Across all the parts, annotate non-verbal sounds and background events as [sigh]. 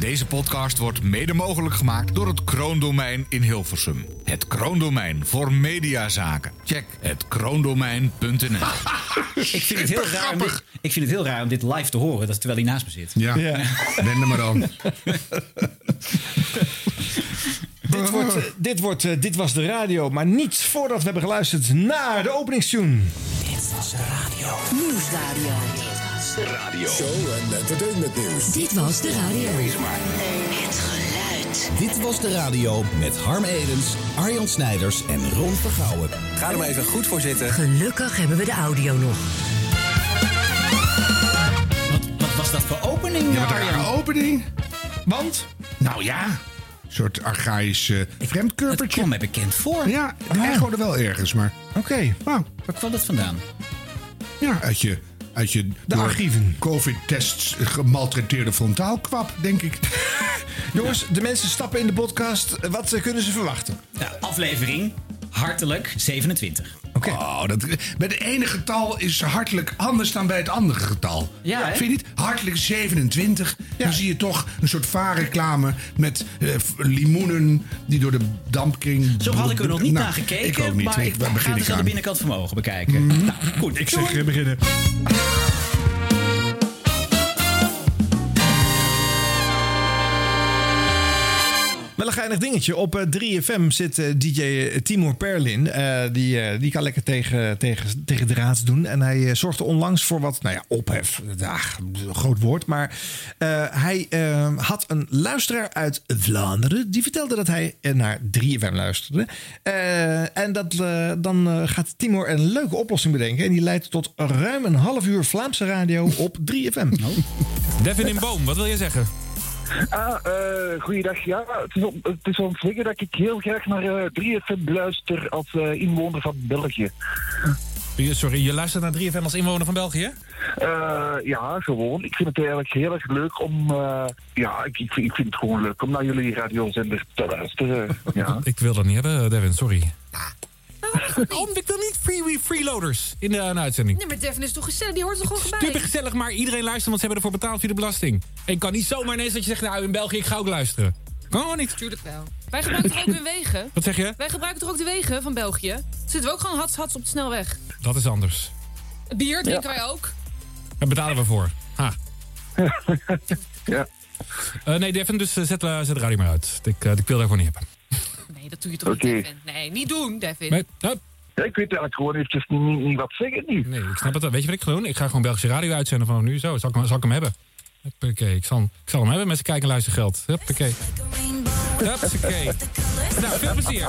Deze podcast wordt mede mogelijk gemaakt door het Kroondomein in Hilversum. Het Kroondomein voor mediazaken. Check het kroondomein.nl. [laughs] Ik vind, het heel raar om dit, ik vind het heel raar om dit live te horen, dat terwijl hij naast me zit. Ja, [laughs] wend er maar aan. [laughs] Dit, wordt, eh, dit, wordt, eh, dit was de radio, maar niet voordat we hebben geluisterd naar de openingstune. Nieuwsradio. Show en entertainment nieuws. Dit was de radio. Het geluid. Dit was de radio met Harm Edens, Arjan Snijders en Ron Vergouwen. Ga er maar even goed voor zitten. Gelukkig hebben we de audio nog. Wat, wat was dat voor opening? Ja, wat een rare opening. Want? Nou ja, een soort archaïs uh, Het kwam mij bekend voor. Ja, het echode wel ergens, maar... Oké. Wauw. Waar kwam dat vandaan? Ja, uit je, uit je De door archieven. covid-tests gemaltreteerde frontaalkwap, denk ik. [laughs] Jongens, de mensen stappen in de podcast. Wat eh, kunnen ze verwachten? Nou, aflevering hartelijk 27. Oh, dat, bij het ene getal is hartelijk anders dan bij het andere getal. Ja? Vind je niet? Hartelijk 27. Dan zie je toch een soort vaarreclame met eh, limoenen die door de dampkring... Zo had ik er nog niet Nou, naar gekeken. Ik ook niet. Maar ik, ik waar ga begin dus ik aan de binnenkant van mijn ogen bekijken. Nou, goed. Ik zeg eh, beginnen. Een geinig dingetje. Op eh, 3FM zit eh, DJ Timur Perlin. Eh, die, eh, die kan lekker tegen, tegen, tegen draads doen. En hij eh, zorgde onlangs voor wat, nou ja, ophef. Een groot woord. Maar eh, hij eh, had een luisteraar uit Vlaanderen. Die vertelde dat hij eh, naar 3FM luisterde. Eh, en dat, eh, dan eh, gaat Timur een leuke oplossing bedenken. En die leidt tot ruim een half uur Vlaamse radio op 3FM. [laughs] Devin in Boom, wat wil je zeggen? Ah, eh goeiedag. Ja, het is, om, het is om te zeggen dat ik heel graag naar eh 3FM luister als eh, inwoner van België. Sorry, je luistert naar 3FM als inwoner van België? Eh, ja, gewoon. Ik vind het eigenlijk heel erg leuk om... eh, ja, ik, ik, vind, ik vind het gewoon leuk om naar jullie radiozender te luisteren. Ja. [laughs] Ik wil dat niet hebben, Devin, sorry. Waarom ik dan niet free freeloaders in de, in de uitzending? Nee, maar Devin is toch gezellig? Die hoort er gewoon bij. Super gezellig, maar iedereen luistert, want ze hebben ervoor betaald via de belasting. En ik kan niet zomaar ineens dat je zegt, nou in België, ik ga ook luisteren. Kan gewoon niet. Tuurlijk wel. Wij gebruiken toch ook weer wegen? [laughs] Wat zeg je? Wij gebruiken toch ook de wegen van België? Zitten we ook gewoon hats-hats op de snelweg? Dat is anders. Bier drinken wij ook. Daar betalen we voor. Ha. [laughs] ja. Eh, nee, Devin, dus eh, zet, eh, zet de radio maar uit. Ik, eh, ik wil daarvoor niet hebben. Nee, dat doe je toch niet, Devin? Nee, niet doen, Devin. Nee, Ja, ik weet eigenlijk gewoon eventjes niet, niet, niet wat zeggen nu. nee, ik snap het. wel. Weet je wat ik ga doen? Ik ga gewoon Belgische radio uitzenden vanaf nu. Zo, zal ik, hem- zal ik hem hebben? Huppakee, ik zal, ik zal hem hebben met zijn kijken en luistergeld. Huppakee. Huppakee. Nou, veel plezier.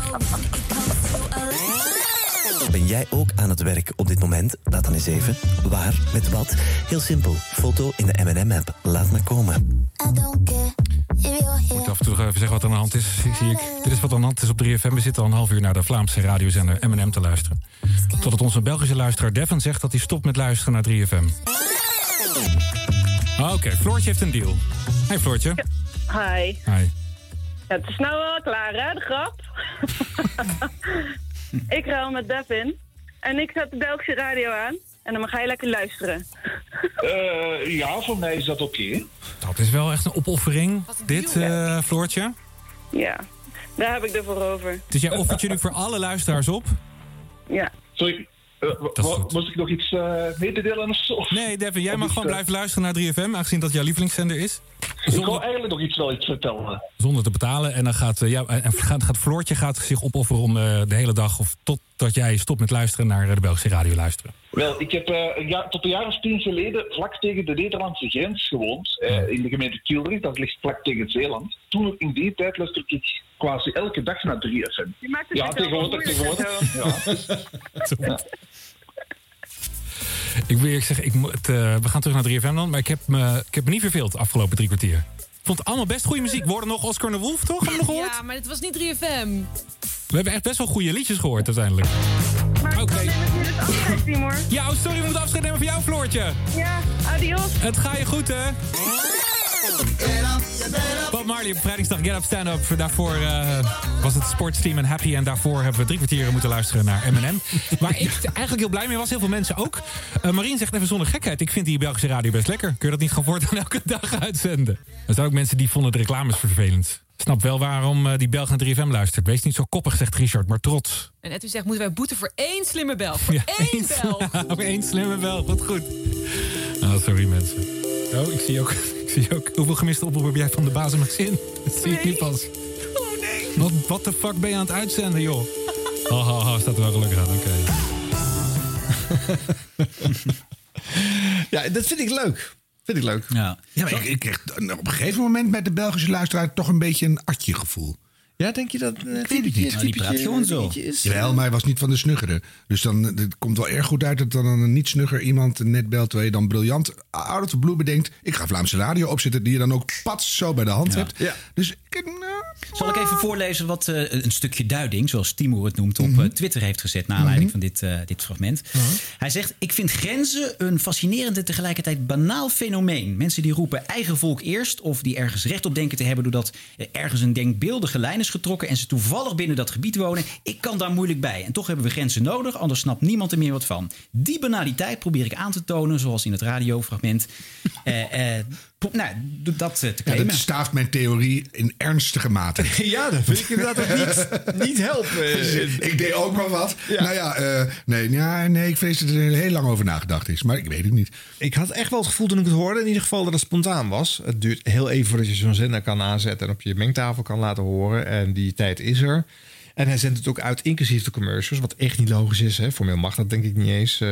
Ben jij ook aan het werk op dit moment? Laat dan eens even. Waar? Met wat? Heel simpel. Foto in de M&M-app. Laat maar komen. Ik moet af en toe nog even zeggen wat er aan de hand is. Zie ik. Dit is wat er aan de hand is op 3FM. We zitten al een half uur naar de Vlaamse radiozender M&M te luisteren. Totdat onze Belgische luisteraar Devin zegt dat hij stopt met luisteren naar 3FM. Ah, Oké, Floortje heeft een deal. Hey Floortje. Hi. Hi. Ja, het is nou wel klaar, hè, de grap? [laughs] [laughs] ik ruil met Devin. En ik zet de Belgische radio aan. En dan ga je lekker luisteren. [laughs] Eh, ja, voor mij is dat oké. Dat is wel echt een opoffering, dit, eh, Floortje. Ja, daar heb ik ervoor over. Dus jij offert je nu voor alle luisteraars op? Ja. Sorry, moest ik nog iets eh mee te delen of zo? Nee, Devin, jij mag iets, gewoon eh, blijven luisteren naar 3FM... aangezien dat jouw lievelingszender is. Ik wil eigenlijk nog iets, wel iets vertellen. Zonder te betalen. En dan gaat, eh, jou, en gaat, gaat Floortje gaat zich opofferen om eh, de hele dag... of totdat jij stopt met luisteren naar eh, de Belgische radio luisteren. Wel, ik heb eh, een jaar, tot een jaar of tien geleden vlak tegen de Nederlandse grens gewoond. eh, in de gemeente Tilburg, dat ligt vlak tegen Zeeland. Toen in die tijd luisterde ik quasi elke dag naar 3FM. Je maakt het Ja, tegenwoordig, tegenwoordig. Ja. [laughs] Ik wil eerlijk zeggen, ik, moet, eh, we gaan terug naar 3FM dan. Maar ik heb, me, ik heb me niet verveeld de afgelopen drie kwartier. Ik vond het allemaal best goede muziek. Worden nog Oscar de Wolf, toch? Hebben we nog gehoord? Ja, maar het was niet 3FM. We hebben echt best wel goede liedjes gehoord uiteindelijk. Oké. Timor. Ja, oh, sorry, we moeten afscheid nemen van jou, Floortje. Ja, adios. Het ga je goed, hè? Bob Marley op vrijdingsdag Get Up Stand Up. Daarvoor eh, was het sportsteam en Happy. En daarvoor hebben we drie kwartier moeten luisteren naar Eminem. Waar ik eigenlijk heel blij mee was. Heel veel mensen ook. Eh Marien zegt even zonder gekheid. Ik vind die Belgische radio best lekker. Kun je dat niet gewoon voortaan elke dag uitzenden? Er zijn ook mensen die vonden de reclames vervelend. Snap wel waarom eh, die Belg naar 3FM luistert. Wees niet zo koppig, zegt Richard, maar trots. En Edwin zegt, moeten wij boeten voor één slimme bel? Voor [laughs] Ja, één één bel. [laughs] Op één slimme bel, wat goed. Oh, sorry mensen. Oh, ik zie ook, [laughs] ik zie ook hoeveel gemiste oproepen heb jij van de baas mijn zin. Dat zie ik nu pas. Oh nee. Wat, wat de fuck ben je aan het uitzenden, joh? Oh, oh, oh staat er wel gelukkig aan, oké. [laughs] Ja, dat vind ik leuk. Vind ik leuk. Ja, Ja, maar ik, ik kreeg op een gegeven moment met de Belgische luisteraar toch een beetje een atje gevoel. Ja, denk je dat? Weet het niet. Nou, die praat gewoon zo. Jawel, maar hij was niet van de snuggere. Dus dan eh, het komt wel erg goed uit dat dan een niet snugger iemand net belt... terwijl je dan briljant out of the blue bedenkt... ik ga Vlaamse radio opzetten die je dan ook pats zo bij de hand Ja. hebt. Ja. Dus ik, nou, Zal ik even voorlezen wat eh, een stukje duiding, zoals Timo het noemt, op Mhm. eh, Twitter heeft gezet naar aanleiding van dit, eh, dit fragment. Hij zegt: Ik vind grenzen een fascinerend en tegelijkertijd banaal fenomeen. Mensen die roepen eigen volk eerst, of die ergens recht op denken te hebben doordat er ergens een denkbeeldige lijn is getrokken en ze toevallig binnen dat gebied wonen. Ik kan daar moeilijk bij. En toch hebben we grenzen nodig, anders snapt niemand er meer wat van. Die banaliteit probeer ik aan te tonen, zoals in het radiofragment. [laughs] eh, nou, dat eh, te ja, dat staaft mijn theorie in ernstige mate. [laughs] Ja, dat vind ik inderdaad ook niet, [laughs] niet helpen. ik deed ook maar wat. Ja. Nou ja, eh, nee, ja, nee, ik vrees dat er heel lang over nagedacht is. Maar ik weet het niet. Ik had echt wel het gevoel toen ik het hoorde, in ieder geval dat het spontaan was. Het duurt heel even voordat je zo'n zender kan aanzetten en op je mengtafel kan laten horen. En die tijd is er. En hij zendt het ook uit, inclusief de commercials, wat echt niet logisch is. Hè. Formeel mag dat denk ik niet eens. want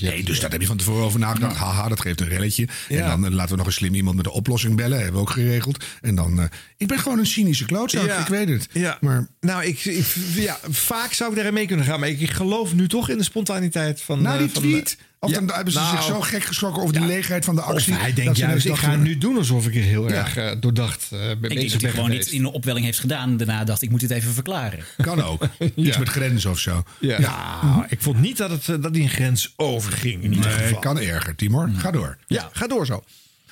je Nee, hebt- dus daar heb je van tevoren over nagedacht. Haha, dat geeft een relletje. Ja. En dan eh, laten we nog een slim iemand met een oplossing bellen. Hebben we ook geregeld. En dan... ik ben gewoon een cynische klootzak. Ja. Ik weet het. Ja. Maar Nou, ik, ik- ja, vaak zou ik daarin mee kunnen gaan. Maar ik, ik geloof nu toch in de spontaniteit van... na eh, die van, tweet... Of Ja, dan hebben ze nou, zich zo gek geschrokken over de leegheid van de Of actie. hij dat denkt ze juist, ineens ik ga nu doen alsof ik er heel Ja. erg eh, doordacht uh, Ik denk dat hij gewoon niet geweest. in een opwelling heeft gedaan. Daarna dacht ik moet dit even verklaren. Kan ook. [laughs] Iets met grenzen of zo. Ja. Nou, ik vond niet dat, het, eh, dat die een grens overging. In ieder Nee, geval. kan erger, Timor. Ga door. Ja, ga door zo.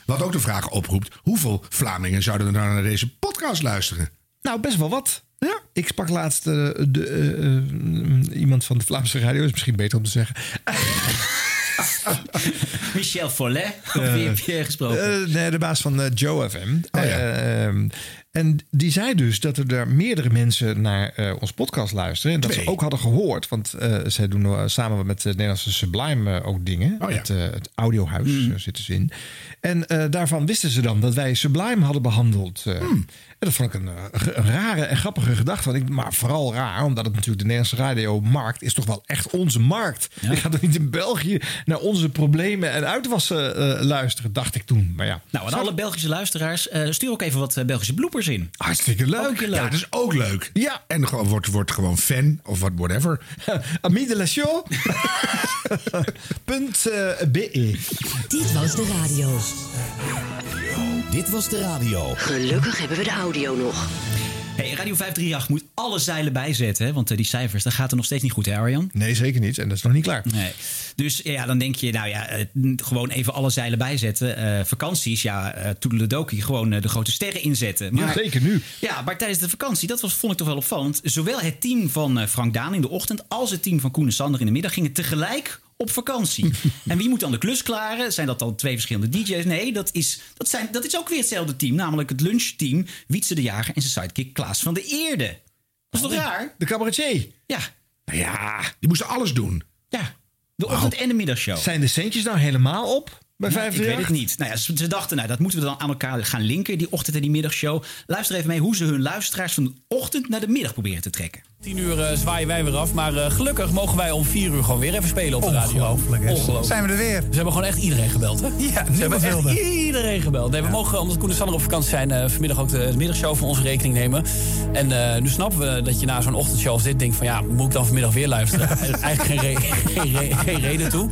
Wat ook de vraag oproept: hoeveel Vlamingen zouden er nou naar deze podcast luisteren? Nou, best wel wat. Ja. Ik sprak laatst eh, de, eh, eh, iemand van de Vlaamse radio, is misschien beter om te zeggen. [laughs] [laughs] Michel Follet, over wie heb je gesproken? Eh, nee, de baas van eh, Joe FM. Oh, ja. Eh, ehm, en die zei dus dat er daar meerdere mensen naar ons podcast luisteren. En dat ze ook hadden gehoord. Want zij doen samen met de Nederlandse Sublime ook dingen. Oh, ja. het, het audiohuis eh, zitten ze in. En daarvan wisten ze dan dat wij Sublime hadden behandeld. eh. En dat vond ik een, eh, een rare en grappige gedachte. Want ik, maar vooral raar, omdat het natuurlijk de Nederlandse radiomarkt is toch wel echt onze markt. Ik ga toch niet in België naar onze problemen en uitwassen eh, luisteren, dacht ik toen. Maar ja, Nou, en alle Belgische luisteraars, eh, stuur ook even wat Belgische bloopers in. hartstikke leuk. Ja, dat is ook leuk. Ja. En gewoon, wordt, wordt gewoon fan of wat, whatever. [laughs] Ami de la show. [laughs] Punt, BE. Dit was de radio. Dit was de radio. Gelukkig hebben we de audio nog. Hey, Radio 538 moet alle zeilen bijzetten. hè, Want eh, die cijfers, dat gaat er nog steeds niet goed, hè Arjan? Nee, zeker niet. En dat is nog niet klaar. Nee. Dus ja, dan denk je, nou ja, eh, gewoon even alle zeilen bijzetten. Eh, vakanties, ja, eh toedeledokie, gewoon de grote sterren inzetten. Maar, Ja, zeker nu. Ja, maar tijdens de vakantie, dat was, vond ik toch wel opvallend. Zowel het team van Frank Daan in de ochtend als het team van Koen en Sander in de middag gingen tegelijk op vakantie. [laughs] en wie moet dan de klus klaren? Zijn dat dan twee verschillende DJ's? Nee, dat is, dat zijn, dat is ook weer hetzelfde team. Namelijk het lunchteam Wietse de Jager en zijn sidekick Klaas van de Eerde. Dat is toch raar? De cabaretier. Ja, Nou ja, die moesten alles doen. ja. De ochtend- en de middagshow. Zijn de centjes nou helemaal op bij Nou, ik weet 538? het niet. Nou ja, ze, ze dachten, nou, dat moeten we dan aan elkaar gaan linken, die ochtend- en die middagshow. Luister even mee hoe ze hun luisteraars van de ochtend naar de middag proberen te trekken. 10 uur eh, zwaaien wij weer af, maar eh, gelukkig mogen wij om 4 uur gewoon weer even spelen op de radio. Ongelooflijk, hè? Ongelooflijk. Zijn we er weer? Ze hebben gewoon echt iedereen gebeld, hè? Ja, Ze hebben echt wilde. iedereen gebeld. Nee, we mogen, omdat Koen en Sander op vakantie zijn, eh, vanmiddag ook de, de middagshow voor onze rekening nemen. En eh, nu snappen we dat je na zo'n ochtendshow als dit denkt van... ja, moet ik dan vanmiddag weer luisteren? [laughs] Er is Eigenlijk geen, re- geen, re- geen reden toe.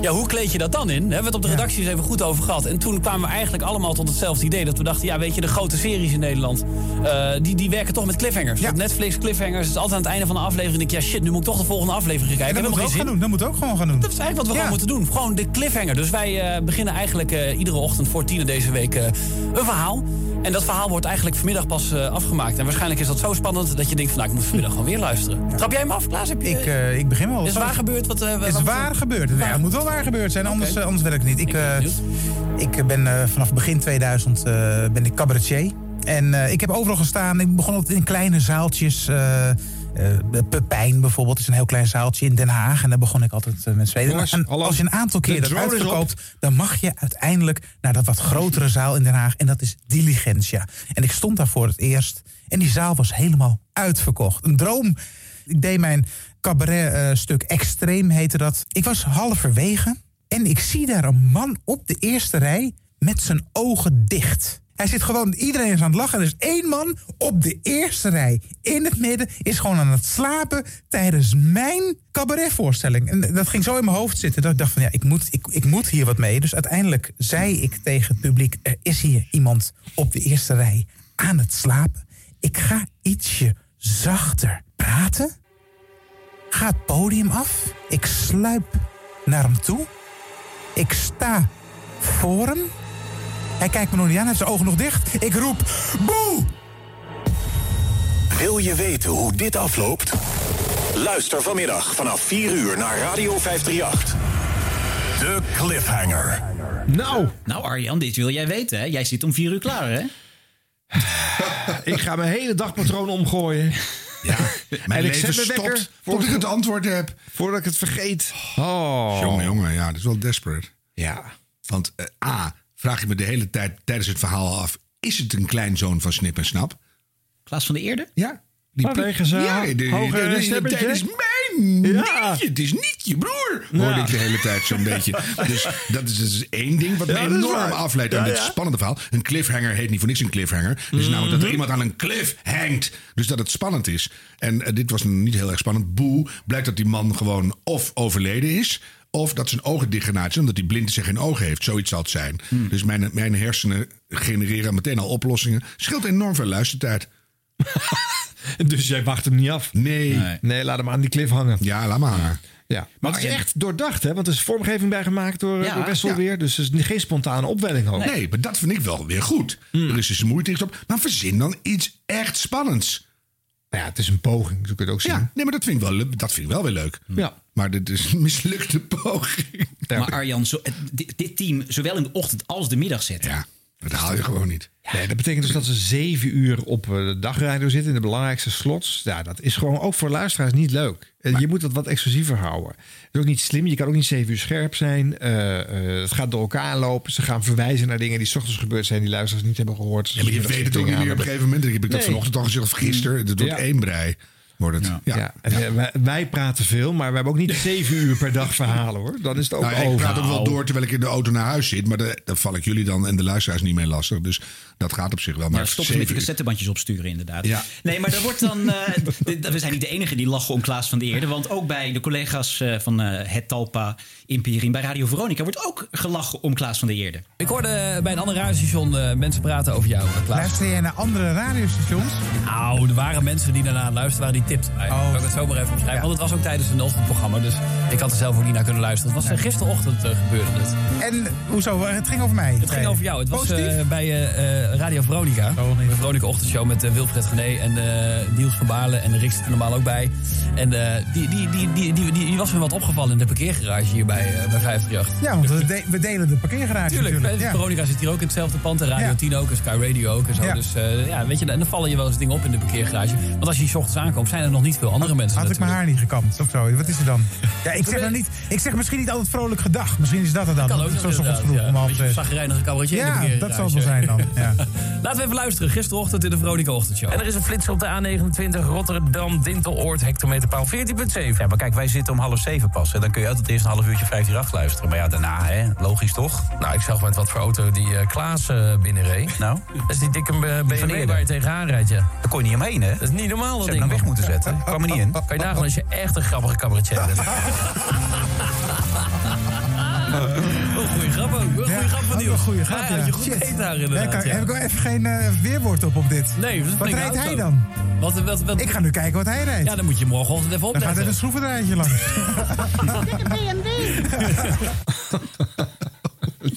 Ja, hoe kleed je dat dan in? Hebben we het op de redactie eens even goed over gehad. En toen kwamen we eigenlijk allemaal tot hetzelfde idee. Dat we dachten, ja, weet je, de grote series in Nederland... eh, die, die werken toch met cliffhangers. Op Netflix cliffhangers. Altijd aan het einde van de aflevering. denk ik, ja shit, nu moet ik toch de volgende aflevering kijken. dat helemaal ook gaan doen. Dat moeten we ook gewoon gaan doen. Dat is eigenlijk wat we Ja. gewoon moeten doen. Gewoon de cliffhanger. Dus wij eh, beginnen eigenlijk eh, iedere ochtend voor tien deze week eh, een verhaal. En dat verhaal wordt eigenlijk vanmiddag pas afgemaakt. En waarschijnlijk is dat zo spannend dat je denkt van... nou, ik moet vanmiddag gewoon weer luisteren. Trap jij hem af, Klaas? Heb je, Ik, ik begin wel. Is waar gebeurd? Wat, is wat- waar gebeurd. Ja, het moet wel waar gebeurd zijn, anders, anders werkt het niet. Ik, ik ben vanaf begin 2000 eh, ben ik cabaretier. En ik heb overal gestaan. Ik begon altijd in kleine zaaltjes. Eh, Pepijn bijvoorbeeld is een heel klein zaaltje in Den Haag. En daar begon ik altijd eh, met spelen. Jongens, En hallo. als je een aantal keer De dat uitverkoopt... dan mag je uiteindelijk naar dat wat grotere zaal in Den Haag. En dat is Diligentia. En ik stond daar voor het eerst. En die zaal was helemaal uitverkocht. Een droom. Ik deed mijn cabaret-stuk Extreem, heette dat. Ik was halverwege en ik zie daar een man op de eerste rij met zijn ogen dicht. Hij zit gewoon, iedereen is aan het lachen. Er is één man op de eerste rij in het midden... is gewoon aan het slapen tijdens mijn cabaretvoorstelling. En dat ging zo in mijn hoofd zitten dat ik dacht van... ja, ik moet, ik, ik moet hier wat mee. Dus uiteindelijk zei ik tegen het publiek... er is hier iemand op de eerste rij aan het slapen. Ik ga ietsje zachter praten. Ga het podium af. Ik sluip naar hem toe. Ik sta voor hem. Hij kijkt me nog niet aan, hij heeft zijn ogen nog dicht. Ik roep, boe! Wil je weten hoe dit afloopt? Luister vanmiddag vanaf 4 uur naar Radio 538. De Cliffhanger. Nou, Nou Arjan, dit wil jij weten hè? Jij zit om vier uur klaar hè? [laughs] ik ga mijn hele dagpatroon omgooien. Ja, [laughs] mijn En ik leven zet mijn wekker tot ik het antwoord heb. Voordat ik het vergeet. Oh. Jongen, jongen, ja, dat is wel desperate. Ja. Want eh, A, vraag ik me de hele tijd tijdens het verhaal af... is het een kleinzoon van Snip en Snap? Klaas van de Eerde? Ja. Die Vanwege zijn ja, de, de, is mijn Ja. nietje, het is niet je broer. Ja. Hoorde ik de hele tijd zo'n [laughs] beetje. Dus dat is dus één ding wat me enorm afleidt Ja, aan dit ja. spannende verhaal. Een cliffhanger heet niet voor niks een cliffhanger. Het is namelijk dat er iemand aan een cliff hangt. Dus dat het spannend is. En eh, dit was niet heel erg spannend. Boe, blijkt dat die man gewoon of overleden is... Of dat zijn ogen dichtgenaaid zijn, omdat hij blind is en geen ogen heeft. Zoiets zal het zijn. Dus mijn, mijn hersenen genereren meteen al oplossingen. Scheelt enorm veel luistertijd. [laughs] Dus jij wacht hem niet af? Nee. Nee, laat hem aan die cliff hangen. Ja, laat maar hangen. Ja, maar het is echt doordacht, hè? Want er is vormgeving bij gemaakt door, Ja, door Wessel ja. weer. Dus het is geen spontane opwelling ook. Nee, maar dat vind ik wel weer goed. Er is dus moeite op. Maar verzin dan iets echt spannends. Nou ja, het is een poging, zo kun je het ook zien. Ja, nee, maar dat vind ik wel, dat vind ik wel weer leuk. Ja. Maar dit is een mislukte poging. Maar Arjan, zo, het- dit, dit team zowel in de ochtend als de middag zetten. Ja, dat haal je gewoon niet. Nee, dat betekent dus dat ze zeven uur op eh, de dagradio zitten in de belangrijkste slots. Ja, dat is gewoon ook voor luisteraars niet leuk. En je moet dat wat exclusiever houden. Het is ook niet slim. Je kan ook niet zeven uur scherp zijn. Eh, eh, het gaat door elkaar lopen. Ze gaan verwijzen naar dingen die 's ochtends gebeurd zijn die luisteraars niet hebben gehoord. Ja, maar je weet het ook niet meer op een gegeven moment. Ik heb ik dat vanochtend al gezegd, of gisteren. Het wordt Ja. één brei. Wordt het. Ja. Ja. en, eh, wij, wij praten veel, maar we hebben ook niet zeven uur per dag verhalen hoor. Dan is het ook Nou ja, ik over. praat ook wel door terwijl ik in de auto naar huis zit. Maar daar daar val ik jullie dan en de luisteraars niet mee lastig. Dus dat gaat op zich wel. Maar Maar stop ze met die cassettebandjes opsturen, inderdaad. Ja. Nee, maar er wordt dan. eh, [laughs] d- we zijn niet de enige die lachen om Klaas van de Eerde. Want ook bij de collega's eh, van eh, het Talpa Imperium bij Radio Veronica wordt ook gelachen om Klaas van de Eerde. Ik hoorde bij een ander radiostation eh, mensen praten over jou, eh, Klaas. Luister jij naar andere radiostations? Nou, er waren mensen die daarna luisteren waren, die tipten mij. Oh. Ik het zo maar even omschrijven? Want het was ook tijdens een ochtendprogramma, dus ik had er zelf ook niet naar kunnen luisteren. Het was eh, gisterochtend eh, gebeurde het. En hoezo? Het ging over mij. Het ging over jou. Het was bij Radio Veronica. Oh, nee. De Veronica Ochtendshow met Wilfred Gené en eh, Niels van Baarle. En Rick zit er normaal ook bij. En eh, die, die, die, die, die, die, die was me wat opgevallen in de parkeergarage hier bij, eh, bij 538. Ja, want we, de- we delen de parkeergarage Tuurlijk, natuurlijk. Ja. Veronica zit hier ook in hetzelfde pand. En Radio Ja. 10 ook, en Sky Radio ook en zo. Ja. Dus eh, ja, weet je, en dan vallen je wel eens dingen op in de parkeergarage. Want als je hier 's ochtends aankomt, zijn er nog niet veel andere mensen Had ik mijn haar niet gekamd of zo? Wat is er dan? Ja, ik [laughs] zeg, dan niet, ik zeg misschien niet altijd vrolijk gedag. Misschien is dat het dan. Kan ook Zo vroeg ja. om half zes. zagrijnige cabaretier in de Ja, dat zal wel zijn dan. Ja. [laughs] Laten we even luisteren. Gisterochtend in de Veronica Ochtendshow. En er is een flits op de A29 Rotterdam Dinteloord hectometerpaal 14.7. Ja, maar kijk, wij zitten om half zeven pas. Dan kun je altijd eerst een half uurtje 538 luisteren. Maar ja, daarna, hè, logisch toch? Nou, ik zag met wat voor auto die eh, Klaas eh, binnenreed. Nou, dat is die dikke eh, BMW waar je tegenaan rijdt, ja. Daar kon je niet omheen, hè? Dat is niet normaal, dat Ze ding. hebben weg hem moeten zetten. Kwam er niet in. Kan je nagaan als je echt een grappige cabaretier bent. [laughs] Niels. een goede grap, ja. je goed Shit. daar Ja, inderdaad. kan- ja. Heb ik wel even geen eh, weerwoord op op dit? Nee, Wat rijdt hij dan? Wat, wat, wat, Ik ga nu kijken wat hij rijdt. Ja, dan moet je morgenochtend even Dan gaat opletten. er een schroevendraadje langs. [laughs]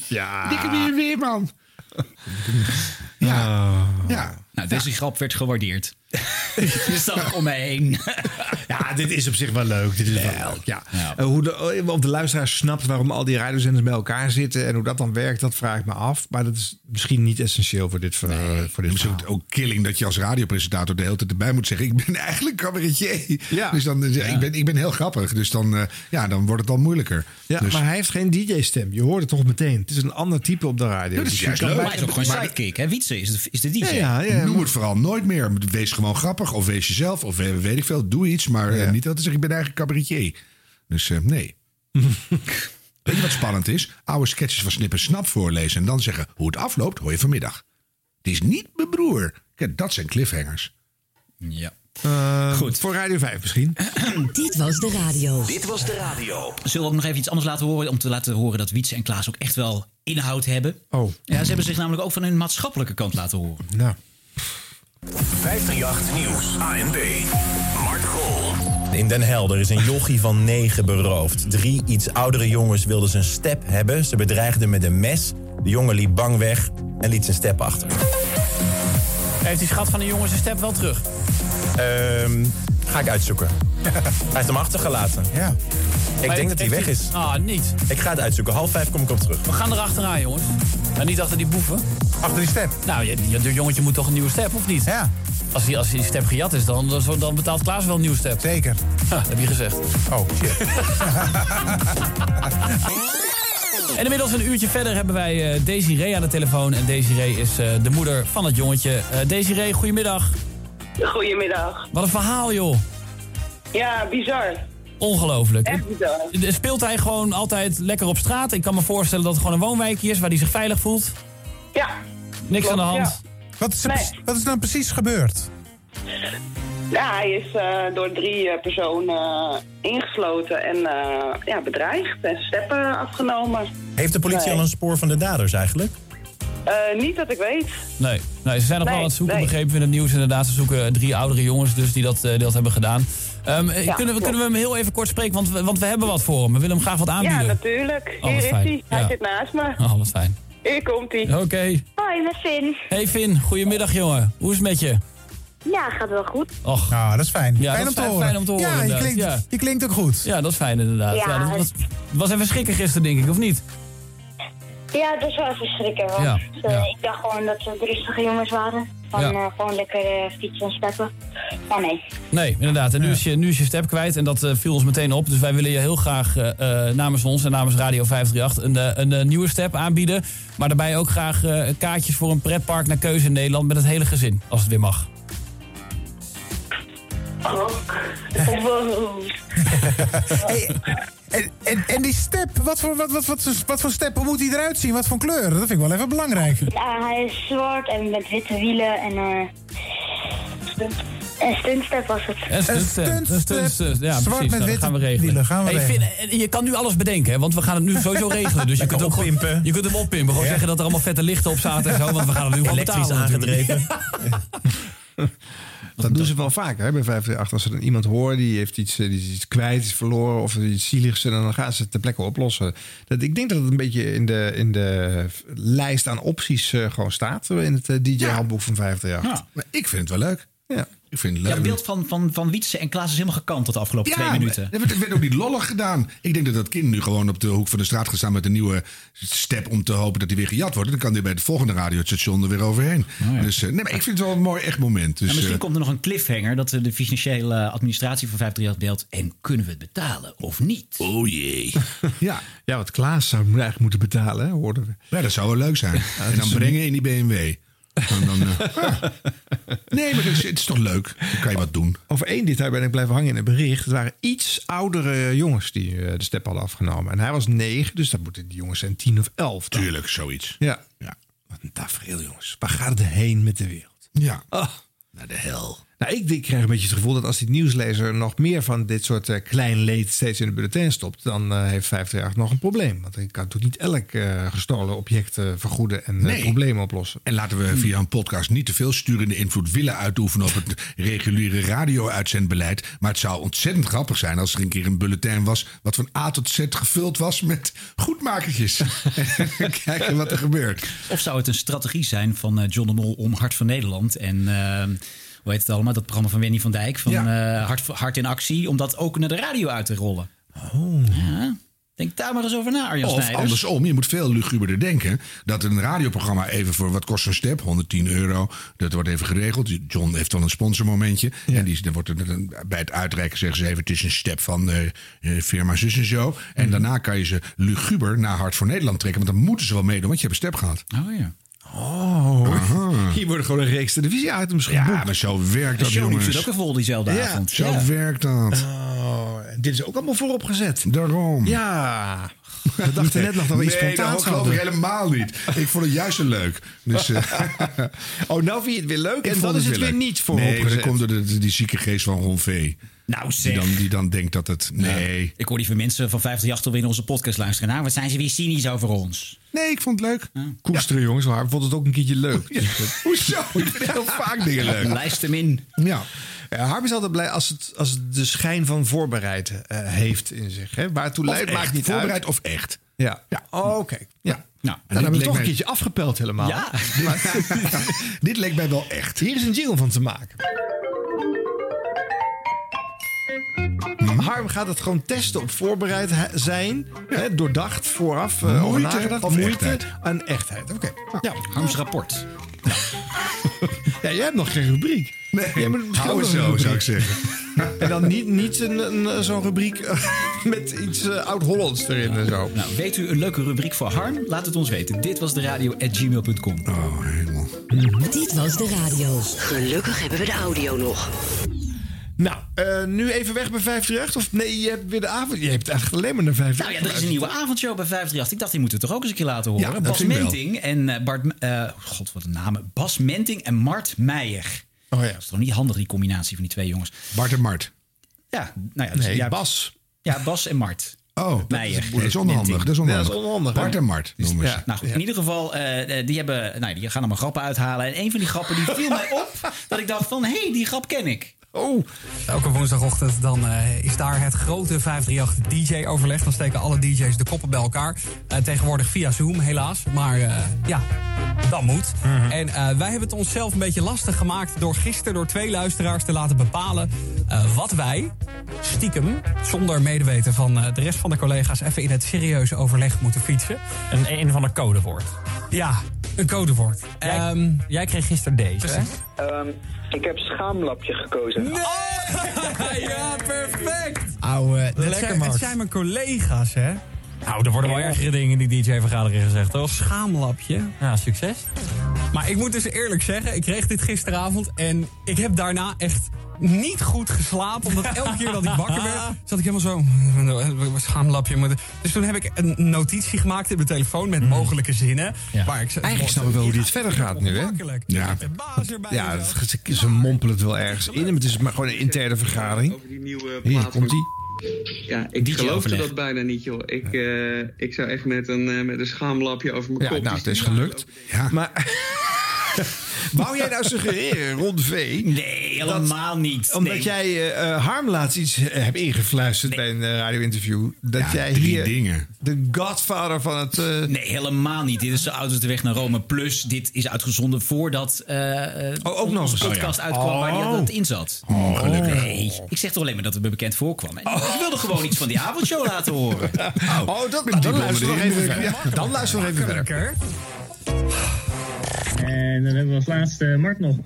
Ja. Dikke weer, man. Ja, Ja. ja. Nou, deze grap werd gewaardeerd. [laughs] Je zag om mij heen. [laughs] Ja, dit is op zich wel leuk. Dit is wel leuk. Ja. Eh, hoe de, of de luisteraar snapt waarom al die radiozenders bij elkaar zitten en hoe dat dan werkt, dat vraag ik me af. Maar dat is misschien niet essentieel voor dit, voor dit Het is ook, killing dat je als radiopresentator de hele tijd erbij moet zeggen: Ik ben eigenlijk cabaretier. Ja. Dus dan, eh, ik, ben, ik ben heel grappig. Dus dan, eh, ja, dan wordt het al moeilijker. Ja, dus, maar hij heeft geen DJ-stem. Je hoort het toch meteen. Het is een ander type op de radio. Ja, dat is Dus juist leuk. Maar hij is ook gewoon sidekick, hè? Wietse is de, is de DJ. Ja, ja, ja. Noem het vooral nooit meer. Wees gewoon grappig. Of wees jezelf. Of weet ik veel. Doe iets. Maar eh, Ja. niet dat te zeggen: Ik ben eigenlijk cabaretier. Dus eh, nee. [laughs] Weet je wat spannend is? Oude sketches van Snip en Snap voorlezen. En dan zeggen hoe het afloopt, hoor je vanmiddag. Het is niet mijn broer. Kijk, dat zijn cliffhangers. Ja. Eh, Goed. Voor Radio 5 misschien. [clears throat] Dit was de radio. Dit was de radio. Zullen we ook nog even iets anders laten horen? Om te laten horen dat Wietse en Klaas ook echt wel inhoud hebben. Oh. Ja, ze hebben zich namelijk ook van hun maatschappelijke kant laten horen. Nou. 538 Nieuws. ANB. Mark Grol. In Den Helder is een jochie van negen beroofd. Drie iets oudere jongens wilden zijn step hebben. Ze bedreigden met een mes. De jongen liep bang weg en liet zijn step achter. Heeft die schat van de jongen zijn step wel terug? Ehm, ga ik uitzoeken. [laughs] Hij heeft hem achtergelaten. Ja. Ik denk dat hij weg is. Ah, niet. Ik ga het uitzoeken. Half vijf kom ik op terug. We gaan er achteraan, jongens. En niet achter die boeven. Achter die step. Nou, je, je, je jongetje moet toch een nieuwe step, of niet? Ja. Als die, als die step gejat is, dan, dan, betaalt Klaas wel een nieuwe step. Zeker. Ha, heb je gezegd. Oh, shit. [laughs] En inmiddels een uurtje verder hebben wij eh Desiree aan de telefoon. En Desiree is eh, de moeder van het jongetje. Eh Desiree, goedemiddag. Goedemiddag. Wat een verhaal, joh. Ja, bizar. Ongelooflijk. Echt bizar. Speelt hij gewoon altijd lekker op straat? Ik kan me voorstellen dat het gewoon een woonwijkje is waar hij zich veilig voelt. Ja. Niks Klopt, aan de hand. ja. Wat is, er, Nee. wat is er nou precies gebeurd? Ja, hij is eh, door drie eh, personen eh, ingesloten en eh, ja, bedreigd en steppen afgenomen. Heeft de politie Nee. al een spoor van de daders eigenlijk? Eh, niet dat ik weet. Nee, nee ze zijn nog wel Nee, aan het zoeken, nee. begrepen we in het nieuws inderdaad. Ze zoeken drie oudere jongens dus die dat, die dat hebben gedaan. Ehm, eh, Ja, kunnen, we, kunnen we hem heel even kort spreken, want we, want we hebben wat voor hem. We willen hem graag wat aanbieden. Ja, natuurlijk. Oh, Hier is fijn. hij. Hij Ja. zit naast me. Oh, wat fijn. Hier komt hij. Oké. Hoi, met Finn. Hey Finn, goedemiddag jongen. Hoe is het met je? Ja, gaat wel goed. Och. Nou, dat is fijn. Ja, fijn, dat om te fijn- horen. fijn om te horen, Ja, je klinkt, Ja. je klinkt ook goed. Ja, dat is fijn inderdaad. Ja, Ja, dat het- was, was even schrikken gisteren denk ik, of niet? Ja, dat is wel even schrikken. Want Ja, eh, ja. ik dacht gewoon dat ze rustige jongens waren. Van Ja. eh, gewoon lekker eh, fietsen en steppen. Maar nee. Nee, inderdaad. En nu, is je, nu is je step kwijt en dat viel ons meteen op. Dus wij willen je heel graag namens ons en namens Radio 538 een, een, nieuwe step aanbieden. Maar daarbij ook graag eh, kaartjes voor een pretpark naar keuze in Nederland met het hele gezin, als het weer mag. [laughs] [laughs] Hey, en, en, en die step, wat voor, wat, wat, wat, wat voor step, hoe moet die eruit zien? Wat voor kleur? Dat vind ik wel even belangrijk. Ja, hij is zwart en met witte wielen en... eh een stuntstep was het. Een stuntstep. Een stuntstep. Ja, Zwart precies. met Nou, gaan we regelen. wielen, gaan we Hey, regelen. En je kan nu alles bedenken, hè, want we gaan het nu sowieso [laughs] regelen. Dus je kunt, ook gewoon- oppimpen. je kunt hem oppimpen. Gewoon zeggen dat er allemaal vette lichten op zaten en zo. Want we gaan het nu gewoon Elektrisch betalen. aangedreven. [laughs] Dat doen ze wel vaker hè, bij 538. Als ze dan iemand horen die heeft iets, eh, die is iets kwijt, is verloren of iets zieligs. En dan gaan ze het ter plekke oplossen. Dat, ik denk dat het een beetje in de, in de lijst aan opties eh, gewoon staat. In het eh, DJ-handboek van 538. Ja, maar ik vind het wel leuk. Ja. Ik vind het Ja, leuk. het beeld van, van, van Wietse en Klaas is helemaal gekant de afgelopen twee minuten. Het werd, het werd ook niet lollig gedaan. Ik denk dat dat kind nu gewoon op de hoek van de straat gaat staan met een nieuwe step om te hopen dat hij weer gejat wordt. Dan kan hij bij het volgende radiostation er weer overheen. Dus eh, nee, maar ik vind het wel een mooi echt moment. Dus, en misschien eh, komt er nog een cliffhanger dat de financiële administratie van 538 belt. En kunnen we het betalen of niet? Oh jee. [laughs] ja. ja, wat Klaas zou eigenlijk moeten betalen, hè, hoorden we. Ja, dat zou wel leuk zijn. en dan brengen in die BMW. Dan, eh, ah. [laughs] Nee, maar het is, het is toch leuk? Dan kan je wat doen. Over één detail ben ik blijven hangen in het bericht. Het waren iets oudere jongens die eh, de step hadden afgenomen. En hij was negen, dus dat moeten die jongens zijn tien of elf. dan. Tuurlijk, zoiets. Ja. Ja. Wat een tafereel, jongens. Waar gaat het heen met de wereld? Ja. Ah. Naar de hel. Nou, ik, ik krijg een beetje het gevoel dat als die nieuwslezer nog meer van dit soort eh, klein leed steeds in de bulletin stopt, dan eh, heeft 538 nog een probleem. Want ik kan natuurlijk niet elk eh, gestolen object vergoeden en eh, Nee. problemen oplossen. En laten we via een podcast niet te veel sturende invloed willen uitoefenen op het reguliere radio-uitzendbeleid. Maar het zou ontzettend grappig zijn als er een keer een bulletin was. wat van A tot Z gevuld was met goedmakertjes. en [laughs] kijken wat er gebeurt. Of zou het een strategie zijn van eh, John de Mol om Hart van Nederland en hoe heet het allemaal, dat programma van Wendy van Dijk van eh, Hart, Hart in Actie, om dat ook naar de radio uit te rollen? Oh. Ja. Denk daar maar eens over na, Arjan Of Snijders. andersom, je moet veel luguberder denken. Dat een radioprogramma even voor, wat kost een step? 110 euro. Dat wordt even geregeld. John heeft dan een sponsormomentje. En die, dan wordt er dan bij het uitreiken zeggen ze even... het is een step van eh, eh, firma zus en zo. En Mhm. daarna kan je ze luguber naar Hart voor Nederland trekken. Want dan moeten ze wel meedoen, want je hebt een step gehad. Oh ja. Oh, hier worden gewoon een reeks televisie-items geboekt. Ja, maar zo werkt dat, De show jongens. zit ook even vol diezelfde Ja, avond. Zo Ja. werkt dat. Oh, dit is ook allemaal vooropgezet. Daarom. Ja, we dachten net nog dat we iets nee, spontaans dat geloof ik helemaal niet. Ik vond het juist zo leuk. Dus, eh, [laughs] Oh, nou vind je het weer leuk en dan is het weer weer niet vooropgezet. Nee, dat komt door de, die zieke geest van Ron V. Nou Die zeg. dan, die dan denkt dat het... Nee. Ik hoor die van mensen van 50 alweer in onze podcast luisteren. Nou, wat zijn ze weer cynisch over ons? Nee, ik vond het leuk. Koesteren, jongens. Maar ik vond het ook een keertje leuk. Dat- [laughs] Hoezo? Ik vind heel vaak dingen leuk. Lijst hem in. Ja. Ja, Harm is altijd blij als het, als het de schijn van voorbereid eh, heeft in zich. Hè? Waartoe leidt, maakt niet Voorbereid uit. of echt. Ja. ja. Oh, oké. Ja. Nou, Dan hebben we toch een keertje afgepeld helemaal. Ja. [laughs] Dit leek mij wel echt. Hier is een jingle van te maken. Harm gaat het gewoon testen op voorbereid zijn. Hè, doordacht, vooraf, eh, over Moeite nagedacht. of Moeite echtheid? en echtheid. Oké. Ja. Harms rapport. Ja, jij hebt nog geen rubriek. Nee, hou nog een zo, zou ik zeggen. En dan niet, niet een, een, zo'n rubriek eh, met iets eh, oud-Hollands erin en zo. Nou, weet u een leuke rubriek voor Harm? Laat het ons weten. Dit was de radio at gmail.com. Oh, helemaal. Dit was de radio. Gelukkig hebben we de audio nog. Nou, eh, nu even weg bij 538? Of nee, je hebt weer de avond. Je hebt eigenlijk alleen maar naar 538. Nou ja, er is een nieuwe avondshow bij 538. Ik dacht, die moeten we toch ook eens een keer laten horen. Ja, dat Bas. Menting en eh, Bart... eh, God, wat een namen. Bas Menting en Mart Meijer. Oh ja. Dat is toch niet handig, die combinatie van die twee jongens. Bart en Mart. Ja, nou ja. dus- Nee, ja, Bas. Ja, Bas en Mart. Oh, Meijer. dat is onhandig. Dat is Ja, onhandig. dat is onhandig, Bart en Mart noemen ze. Ja. Nou goed, in ieder geval, die, hebben, nou, die gaan allemaal grappen uithalen. En een van die grappen die viel mij op. Dat ik dacht van, hé, hey, die grap ken ik. Oh, Elke woensdagochtend dan eh, is daar het grote 538 DJ-overleg. Dan steken alle DJ's de koppen bij elkaar. Eh, tegenwoordig via Zoom, helaas. Maar eh, ja, dat moet. En eh, wij hebben het onszelf een beetje lastig gemaakt... door gisteren door twee luisteraars te laten bepalen... eh, wat wij, stiekem, zonder medeweten van eh, de rest van de collega's... even in het serieuze overleg moeten fietsen. Een, een van de codewoord. Ja, een codewoord. Jij, Ehm, jij kreeg gisteren deze. hè? Ehm, ik heb schaamlapje gekozen. [laughs] ja, perfect! Ouwe, Dat lekker zijn, Max. het zijn mijn collega's, hè? Nou, er worden wel ergere dingen in die DJ-vergadering gezegd, toch? Schaamlapje. Ja, succes. Maar ik moet dus eerlijk zeggen, ik kreeg dit gisteravond en ik heb daarna echt niet goed geslapen. Omdat elke keer dat ik wakker werd, [laughs] zat ik helemaal zo... Schaamlapje. moeten- Dus toen heb ik een notitie gemaakt in mijn telefoon met mogelijke zinnen. Ja. Ik, eigenlijk snappen we wel hoe dit verder gaat nu, hè? Ja. Ja, het, ze, mompelen het wel ergens in. Maar het is maar gewoon een interne vergadering. Die nieuwe Hier, komt ie. Ja, ik DJ geloofde overleg. dat bijna niet, joh. Ik, eh, ik zou echt met een, eh, met een schaamlapje over mijn Ja, kop... nou, het is gelukt. Ja. Maar wou jij nou suggereren, Ron V... Nee, helemaal niet. Omdat Nee. jij eh eh, Harm laatst iets eh, hebt ingefluisterd bij een radio-interview... dat Ja, jij drie hier dingen. de godfather van het... eh, Nee, helemaal niet. Dit is de Auto's de Weg naar Rome. Plus, dit is uitgezonden voordat eh, eh, Oh, ook nog onze eens. podcast Oh, ja. uitkwam waar die Oh. dat in zat. Oh, gelukkig. Nee, ik zeg toch alleen maar dat het me bekend voorkwam. En Ik wilde gewoon iets van die avondshow laten horen. [laughs] Oh, dat, ben diep dan luister nog even indruk. verder. Ja. Dan luister nog even verder. En dan hebben we als laatste Mart nog.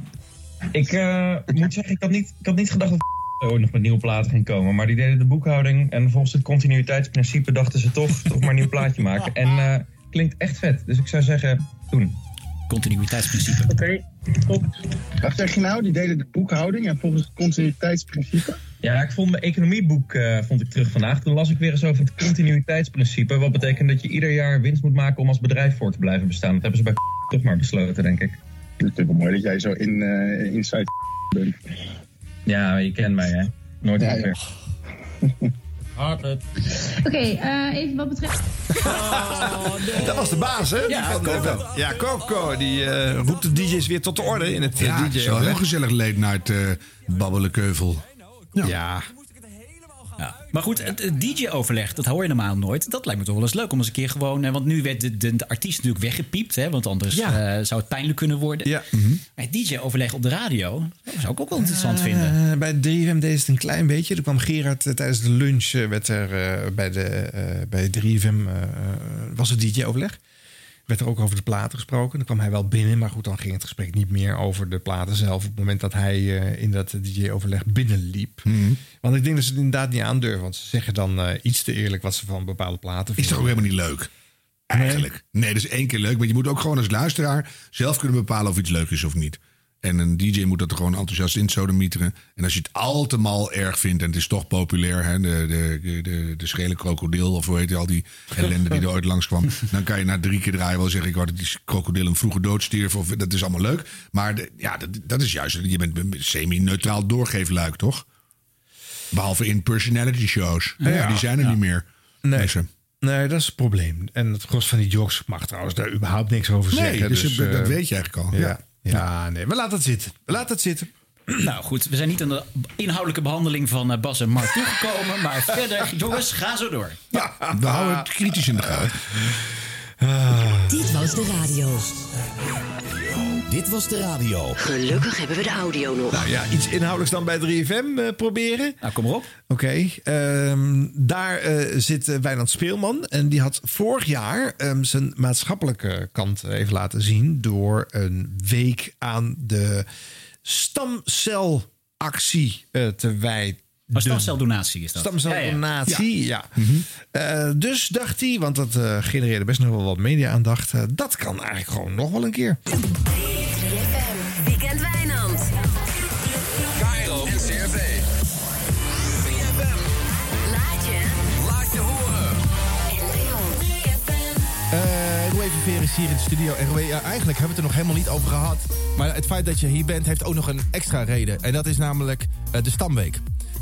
Ik eh, moet zeggen, ik had, niet, ik had niet gedacht dat ooit nog met nieuwe platen ging komen. Maar die deden de boekhouding en volgens het continuïteitsprincipe dachten ze toch, toch maar een nieuw plaatje maken. [laughs] En eh, klinkt echt vet. Dus ik zou zeggen, doen. Continuïteitsprincipe. Oké, top. Wat zeg je nou? Die deden de boekhouding en volgens het continuïteitsprincipe? Ja, ik vond mijn economieboek eh, vond ik terug vandaag. Toen las ik weer eens over het continuïteitsprincipe. Wat betekent dat je ieder jaar winst moet maken om als bedrijf voor te blijven bestaan. Dat hebben ze bij [laughs] toch maar besloten, denk ik. Het wel mooi dat jij zo in, eh inside [laughs] bent. Ja, je kent mij, hè? Nooit Ja, ja, [laughs] meer. Oké, eh, even wat betreft. [laughs] Dat was de baas, hè? Ja, Die van, Coco. Ja, Coco. Die eh, roept de DJ's weer tot de orde in het eh, Ja, het DJ. is wel heel gezellig late night eh babbelenkevel. Ja. Ja. Maar goed, het, DJ-overleg, dat hoor je normaal nooit. Dat lijkt me toch wel eens leuk om eens een keer gewoon... eh, Want nu werd de, de, de artiest natuurlijk weggepiept, hè, want anders Ja. eh, zou het pijnlijk kunnen worden. Ja. Maar het DJ-overleg op de radio, dat zou ik ook wel interessant vinden. Eh, bij 3FM deed het een klein beetje. Er kwam Gerard tijdens de lunch werd er bij, de, bij 3FM eh, was het DJ-overleg. Werd er ook over de platen gesproken. Dan kwam hij wel binnen, maar goed, dan ging het gesprek niet meer over de platen zelf. Op het moment dat hij eh, in dat DJ-overleg binnenliep. Want ik denk dat ze het inderdaad niet aandurven. Want ze zeggen dan eh, iets te eerlijk wat ze van bepaalde platen Is toch ook helemaal niet leuk? Eigenlijk. Nee, dat is één keer leuk. Maar je moet ook gewoon als luisteraar zelf kunnen bepalen of iets leuk is of niet. En een DJ moet dat er gewoon enthousiast in sodemieteren. En als je het al te mal erg vindt en het is toch populair, hè, de, de, de, de schele krokodil of hoe heet het, al die ellende die er ooit langskwam. [laughs] dan kan je na drie keer draaien wel zeggen: Ik wou dat die krokodil een vroege dood stierf. Of, dat is allemaal leuk. Maar de- ja, dat, dat is juist, je bent semi-neutraal doorgeefluik, toch? Behalve in personality shows. Ja, Ja. die zijn er Ja. niet meer. Nee. Mensen. Nee, dat is het probleem. En het gros van die jokes mag trouwens daar überhaupt niks over Nee, zeggen. dus dat- dat eh, weet je eigenlijk al. Ja. Ja. Ja. nee, we laten het zitten. We laten het zitten. Nou goed, we zijn niet aan de inhoudelijke behandeling van eh, Bas en Mark toegekomen. Maar [laughs] verder, jongens, ga zo door. We houden het kritisch in de gaten. Dit was de radio. Dit was de radio. Gelukkig hebben we de audio nog. Nou ja, iets inhoudelijks dan bij 3FM eh, proberen. Nou, kom maar op. Oké, ehm, daar eh, zit eh, Wijnand Speelman. En die had vorig jaar ehm, zijn maatschappelijke kant even laten zien... door een week aan de stamcelactie eh, te wijden. Maar stamceldonatie is dat. Stamceldonatie, ja. Ja, Eh, dus dacht hij, want dat eh, genereerde best nog wel wat media-aandacht... dat kan eigenlijk gewoon nog wel een keer. Hier in de studio. En ja, eigenlijk hebben we het er nog helemaal niet over gehad. Maar het feit dat je hier bent, heeft ook nog een extra reden. En dat is namelijk eh, de Stamweek.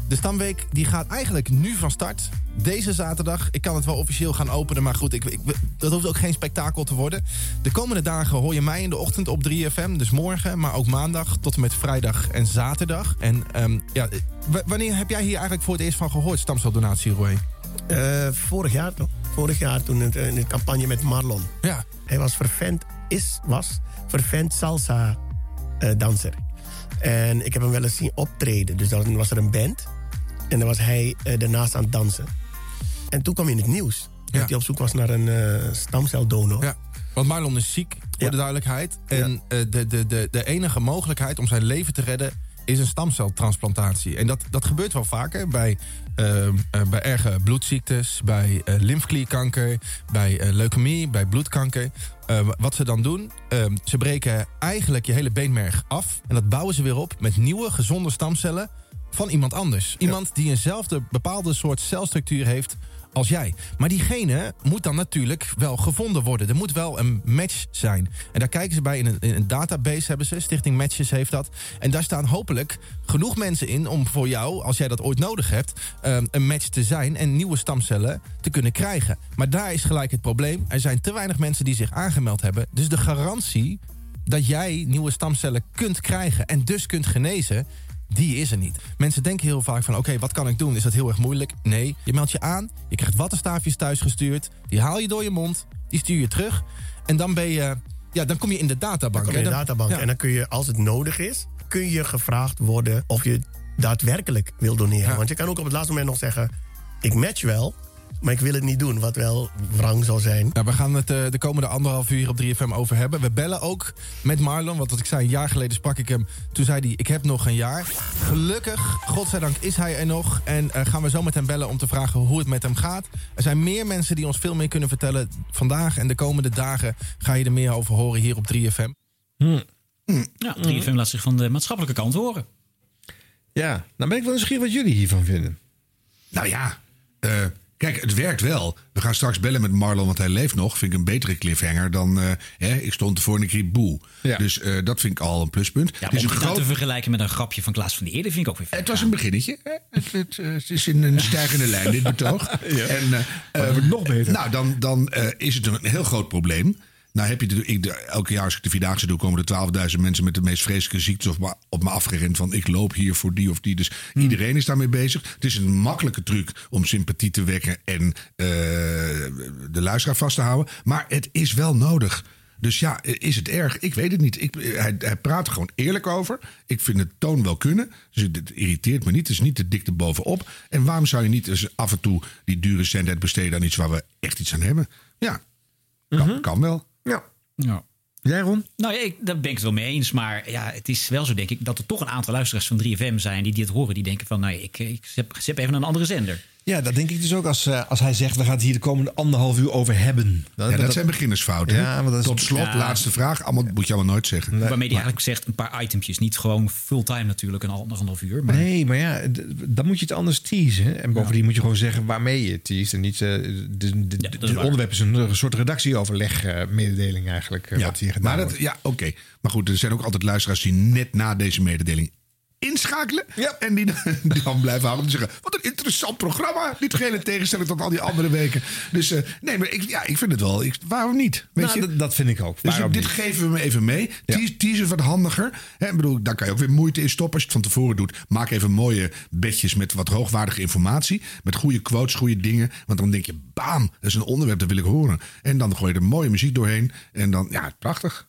De Stamweek die gaat eigenlijk nu van start. Deze zaterdag. Ik kan het wel officieel gaan openen, maar goed, ik, dat hoeft ook geen spektakel te worden. De komende dagen hoor je mij in de ochtend op 3FM. Dus morgen, maar ook maandag tot en met vrijdag en zaterdag. En ehm, ja, wanneer heb jij hier eigenlijk voor het eerst van gehoord, stamceldonatie, Roué? Eh, vorig jaar toch? Vorig jaar toen het, in de campagne met Marlon. Ja. Hij was vervent, is, was vervent salsa eh, danser. En ik heb hem wel eens zien optreden. Dus dan was er een band. En dan was hij eh, daarnaast aan het dansen. En toen kwam hij in het nieuws. Dat hij op zoek was naar een eh, stamceldonor. Ja. Want Marlon is ziek, voor de duidelijkheid. En eh, de, de, de, de enige mogelijkheid om zijn leven te redden is een stamceltransplantatie. En dat, dat gebeurt wel vaker bij, eh, eh, bij erge bloedziektes, bij eh, lymfeklierkanker, bij eh, leukemie, bij bloedkanker. Eh, wat ze dan doen, eh, ze breken eigenlijk je hele beenmerg af. En dat bouwen ze weer op met nieuwe, gezonde stamcellen van iemand anders. Iemand die eenzelfde bepaalde soort celstructuur heeft als jij. Maar diegene moet dan natuurlijk wel gevonden worden. Er moet wel een match zijn. En daar kijken ze bij in een, in een database hebben ze. Stichting Matches heeft dat. En daar staan hopelijk genoeg mensen in om voor jou, als jij dat ooit nodig hebt, eh, een match te zijn en nieuwe stamcellen te kunnen krijgen. Maar daar is gelijk het probleem. Er zijn te weinig mensen die zich aangemeld hebben. Dus de garantie dat jij nieuwe stamcellen kunt krijgen en dus kunt genezen, die is er niet. Mensen denken heel vaak van, oké, wat kan ik doen? Is dat heel erg moeilijk? Nee, je meldt je aan, je krijgt wattenstaafjes thuis gestuurd... die haal je door je mond, die stuur je terug... en dan ben je... Ja, dan kom je in de databank. Dan kom je in de databank. ja. En dan kun je, als het nodig is, kun je gevraagd worden of je daadwerkelijk wil doneren. Want je kan ook op het laatste moment nog zeggen, ik match wel, maar ik wil het niet doen. Wat wel wrang zal zijn. Nou, we gaan het eh, de komende anderhalf uur hier op 3FM over hebben. We bellen ook met Marlon, want wat ik zei, een jaar geleden sprak ik hem. Toen zei hij, ik heb nog een jaar. Gelukkig, godzijdank, is hij er nog. En eh, gaan we zo met hem bellen om te vragen hoe het met hem gaat. Er zijn meer mensen die ons veel meer kunnen vertellen. Vandaag en de komende dagen ga je er meer over horen hier op 3FM. Ja, 3FM laat zich van de maatschappelijke kant horen. Ja, nou ben ik wel nieuwsgierig wat jullie hiervan vinden. Nou ja, eh, Kijk, het werkt wel. We gaan straks bellen met Marlon, want hij leeft nog. Vind ik een betere cliffhanger dan... eh, hè, ik stond ervoor en ik riep boe. Dus eh, dat vind ik al een pluspunt. Ja, het is om een het groot... te vergelijken met een grapje van Klaas van der Eerde vind ik ook weer Het was een beginnetje. hè. Het, het, eh, het is in een stijgende lijn, dit betoog. [laughs] En, eh, wordt nog beter. Nou, dan, dan eh, is het een heel groot probleem. Nou heb je de, ik, de- elke jaar als ik de Vierdaagse doe... komen er 12.000 mensen met de meest vreselijke ziektes op me, op me afgerend... van ik loop hier voor die of die. Dus iedereen is daarmee bezig. Het is een makkelijke truc om sympathie te wekken... en eh, de luisteraar vast te houden. Maar het is wel nodig. Dus ja, is het erg? Ik weet het niet. Ik, hij, hij praat er gewoon eerlijk over. Ik vind het toon wel kunnen. Dus het, irriteert me niet. Het is niet te dik erbovenop. En waarom zou je niet eens af en toe die dure cent besteden aan iets waar we echt iets aan hebben? Ja, kan, kan wel. Ja. Ja. Jij, Ron? Nou ja, ik, daar ben ik het wel mee eens. Maar ja, het is wel zo, denk ik, dat er toch een aantal luisteraars van 3FM zijn die dit horen. Die denken van, nou, ik, ik zet, zet even een andere zender. Ja, dat denk ik dus ook als, eh, als hij zegt... we gaan het hier de komende anderhalf uur over hebben. Ja, dat, zijn beginnersfouten. Ja, maar dat is- Tot slot, Ja. laatste vraag. Allemaal, moet je allemaal nooit zeggen. Waarmee hij eigenlijk zegt een paar itempjes. Niet gewoon fulltime natuurlijk, een anderhalf uur. Maar Nee, maar ja, dan moet je het anders teasen. En bovendien moet je gewoon zeggen waarmee je het teast. En niet, eh, de, de, de- is het waar. onderwerp is een, een soort redactieoverleg eh, mededeling eigenlijk. Ja, wat hier gedaan maar dat, wordt. ja, oké. Maar goed, er zijn ook altijd luisteraars die net na deze mededeling inschakelen. En die, [laughs] die dan blijven houden en zeggen... wat een interessant programma. Niet geheel in tegenstelling tot al die andere weken. Dus eh, nee, maar ik, ja, ik vind het wel. Ik, waarom niet? Weet Nou, je? dat, vind ik ook. Dus dit niet? geven we me even mee. Teas, teasen wat handiger. Hè, ik bedoel, daar kan je ook weer moeite in stoppen als je het van tevoren doet. Maak even mooie bedjes met wat hoogwaardige informatie. Met goede quotes, goede dingen. Want dan denk je, bam, dat is een onderwerp, dat wil ik horen. En dan gooi je er mooie muziek doorheen. En dan, ja, prachtig.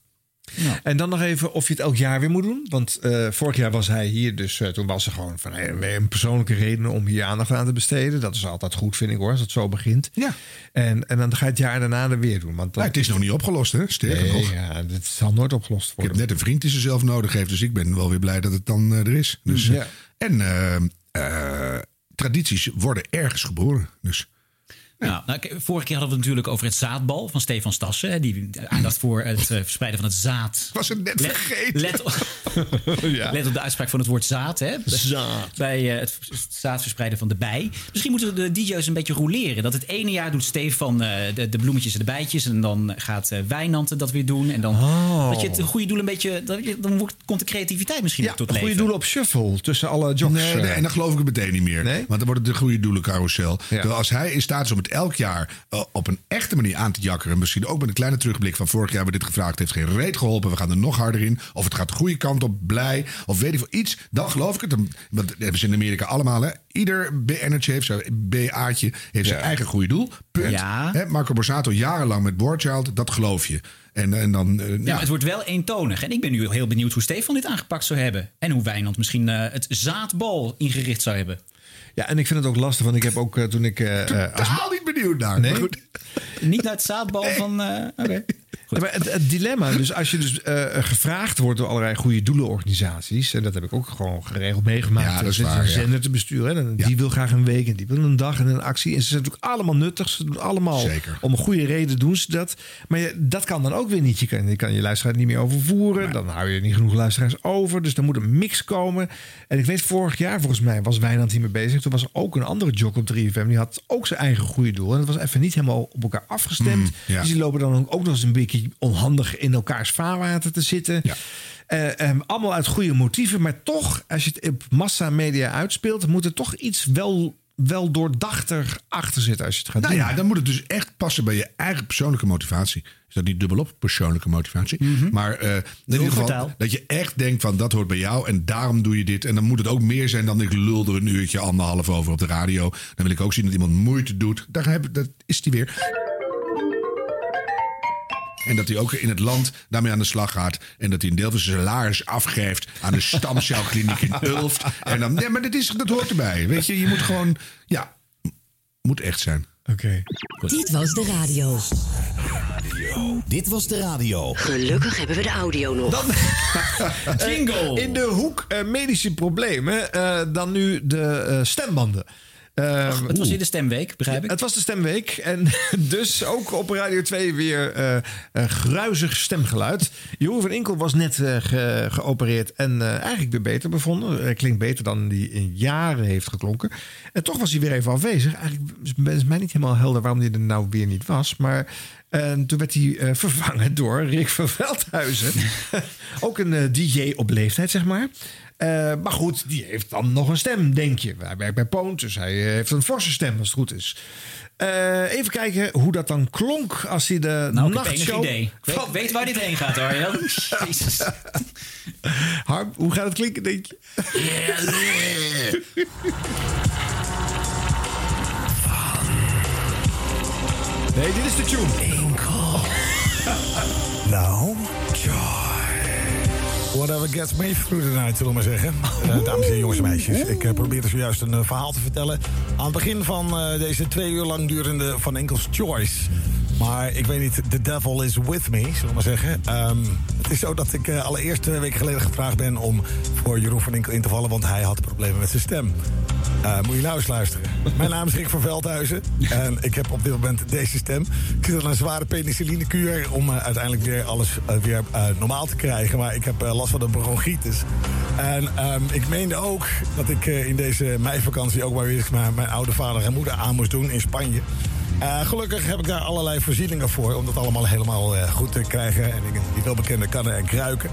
En dan nog even of je het elk jaar weer moet doen. Want eh, vorig jaar was hij hier, dus eh, toen was er gewoon van hey, een persoonlijke reden om hier aandacht aan te besteden. Dat is altijd goed, vind ik hoor, als het zo begint. Ja. En, en dan ga je het jaar daarna er weer doen. Want dan, Maar het is nog niet opgelost, hè? Sterker Nee, nog. ja, dit zal nooit opgelost Ik worden. heb net een vriend die ze zelf nodig heeft. Dus ik ben wel weer blij dat het dan eh, er is. Dus, eh, Ja. En eh, eh, tradities worden ergens geboren. Dus Nou, nou, vorige keer hadden we het natuurlijk over het zaadbal van Stefan Stassen. hè, Die aandacht voor het eh, verspreiden van het zaad. was het net Let- vergeten. Let, [laughs] let op de uitspraak van het woord zaad. Hè? Zaad. Bij eh, het zaadverspreiden van de bij. Misschien moeten de DJ's een beetje roleren. Dat het ene jaar doet Stefan eh, de, de bloemetjes en de bijtjes. En dan gaat eh Wijnand dat weer doen. En dan dat je het goede doel een beetje... Dat dan komt de creativiteit misschien Ja, tot goede leven. doelen op shuffle tussen alle jocks. Nee, nee, en dan geloof ik het meteen niet meer. Nee? Want dan wordt het de goede doelencarousel. Ja. Terwijl als hij in staat is om het elk jaar eh, op een echte manier aan te jakkeren... misschien ook met een kleine terugblik van vorig jaar hebben we dit gevraagd... heeft geen reet geholpen, we gaan er nog harder in. Of het gaat de goede kant op, blij, of weet ik veel iets. Dan geloof ik het. Want dat hebben ze in Amerika allemaal. Hè. Ieder BN'ertje heeft zijn BA'tje heeft zijn eigen goede doel. Punt. Ja. Hè, Marco Borsato jarenlang met Boardchild, dat geloof je. En, en dan... eh, Ja, ja. het wordt wel eentonig. En ik ben nu heel benieuwd hoe Stefan dit aangepakt zou hebben. En hoe Wijnand misschien eh, het zaadbal ingericht zou hebben. Ja, en ik vind het ook lastig, want ik heb ook toen ik... als- benieuwd naar. Nee? Maar goed. Niet naar het zaadbal van... eh, Oké. Ja, maar het, het dilemma, dus als je dus eh, gevraagd wordt door allerlei goede doelenorganisaties, en dat heb ik ook gewoon geregeld meegemaakt, Ja, dat is waar, een zender te besturen, en die wil graag een week en die wil een dag en een actie. En ze zijn natuurlijk allemaal nuttig, ze doen allemaal Zeker. om een goede reden doen ze dat. Maar je, dat kan dan ook weer niet. Je kan je, kan je luisteraar niet meer overvoeren, dan hou je niet genoeg luisteraars over, dus er moet een mix komen. En ik weet, vorig jaar volgens mij was Wijnand hiermee bezig. Toen was er ook een andere jock op 3FM, die had ook zijn eigen goede doel. En dat was even niet helemaal op elkaar afgestemd. Mm, ja. Dus die lopen dan ook nog eens een beetje onhandig in elkaars vaarwater te zitten. Eh, ehm, allemaal uit goede motieven. Maar toch, als je het op massamedia uitspeelt... moet er toch iets wel, wel doordachter achter zitten als je het gaat Nou doen. ja, dan moet het dus echt passen bij je eigen persoonlijke motivatie. Is dat niet dubbelop? Persoonlijke motivatie. Maar eh, in ieder geval vertaal. dat je echt denkt van dat hoort bij jou en daarom doe je dit. En dan moet het ook meer zijn dan ik lul er een uurtje, anderhalf over op de radio. Dan wil ik ook zien dat iemand moeite doet. Daar heb, dat is die weer. En dat hij ook in het land daarmee aan de slag gaat. En dat hij een deel van zijn salaris afgeeft aan de stamcelkliniek in [laughs] Ulft. En dan, ja, maar dat, is, dat hoort erbij. Weet je, je moet gewoon, ja, moet echt zijn. Oké. Dit was de radio. Dit was de radio. Gelukkig hebben we de audio nog. [laughs] Jingle! In de hoek eh, medische problemen, eh, dan nu de eh, stembanden. Eh, het was in de stemweek, begrijp ik. Het was de stemweek. En [laughs] dus ook op Radio 2 weer eh, eh, gruizig stemgeluid. Jeroen van Inkel was net ge- geopereerd en eh, eigenlijk weer beter bevonden. Klinkt beter dan die in jaren heeft geklonken. En toch was hij weer even afwezig. Eigenlijk is mij niet helemaal helder waarom hij er nou weer niet was. Maar toen werd hij [laughs] vervangen door Rick van Veldhuizen. [laughs] ook een DJ op leeftijd, zeg maar. Eh, maar goed, die heeft dan nog een stem, denk je. Hij werkt bij Poont, dus hij eh, heeft een forse stem als het goed is. Eh, even kijken hoe dat dan klonk als hij de Nou, ik heb enig nachtshow... idee. Ik weet, weet waar dit heen gaat, Arjan. [laughs] Jezus. Harm, hoe gaat het klinken, denk je? [laughs] Nee, dit is de tune. [laughs] Nou, Whatever gets me through the night, zullen we maar zeggen. Eh, dames en jongens en meisjes. Ik eh, probeerde zojuist een eh, verhaal te vertellen. Aan het begin van deze twee uur lang durende Van Enkels Choice. Maar ik weet niet, the devil is with me, zullen we maar zeggen. Ehm, het is zo dat ik allereerst twee weken geleden gevraagd ben... om voor Jeroen van Enkel in te vallen, want hij had problemen met zijn stem. Eh, moet je nou eens luisteren. Mijn naam is Rick van Veldhuizen. En ik heb op dit moment deze stem. Ik zit aan een zware penicillinekuur om eh, uiteindelijk weer alles eh, weer normaal te krijgen. Maar ik heb last van een bronchitis. En ehm, ik meende ook dat ik in deze meivakantie ook maar weer mijn, mijn oude vader en moeder aan moest doen in Spanje. Eh, gelukkig heb ik daar allerlei voorzieningen voor om dat allemaal helemaal eh, goed te krijgen. En ik, die welbekende kannen en kruiken.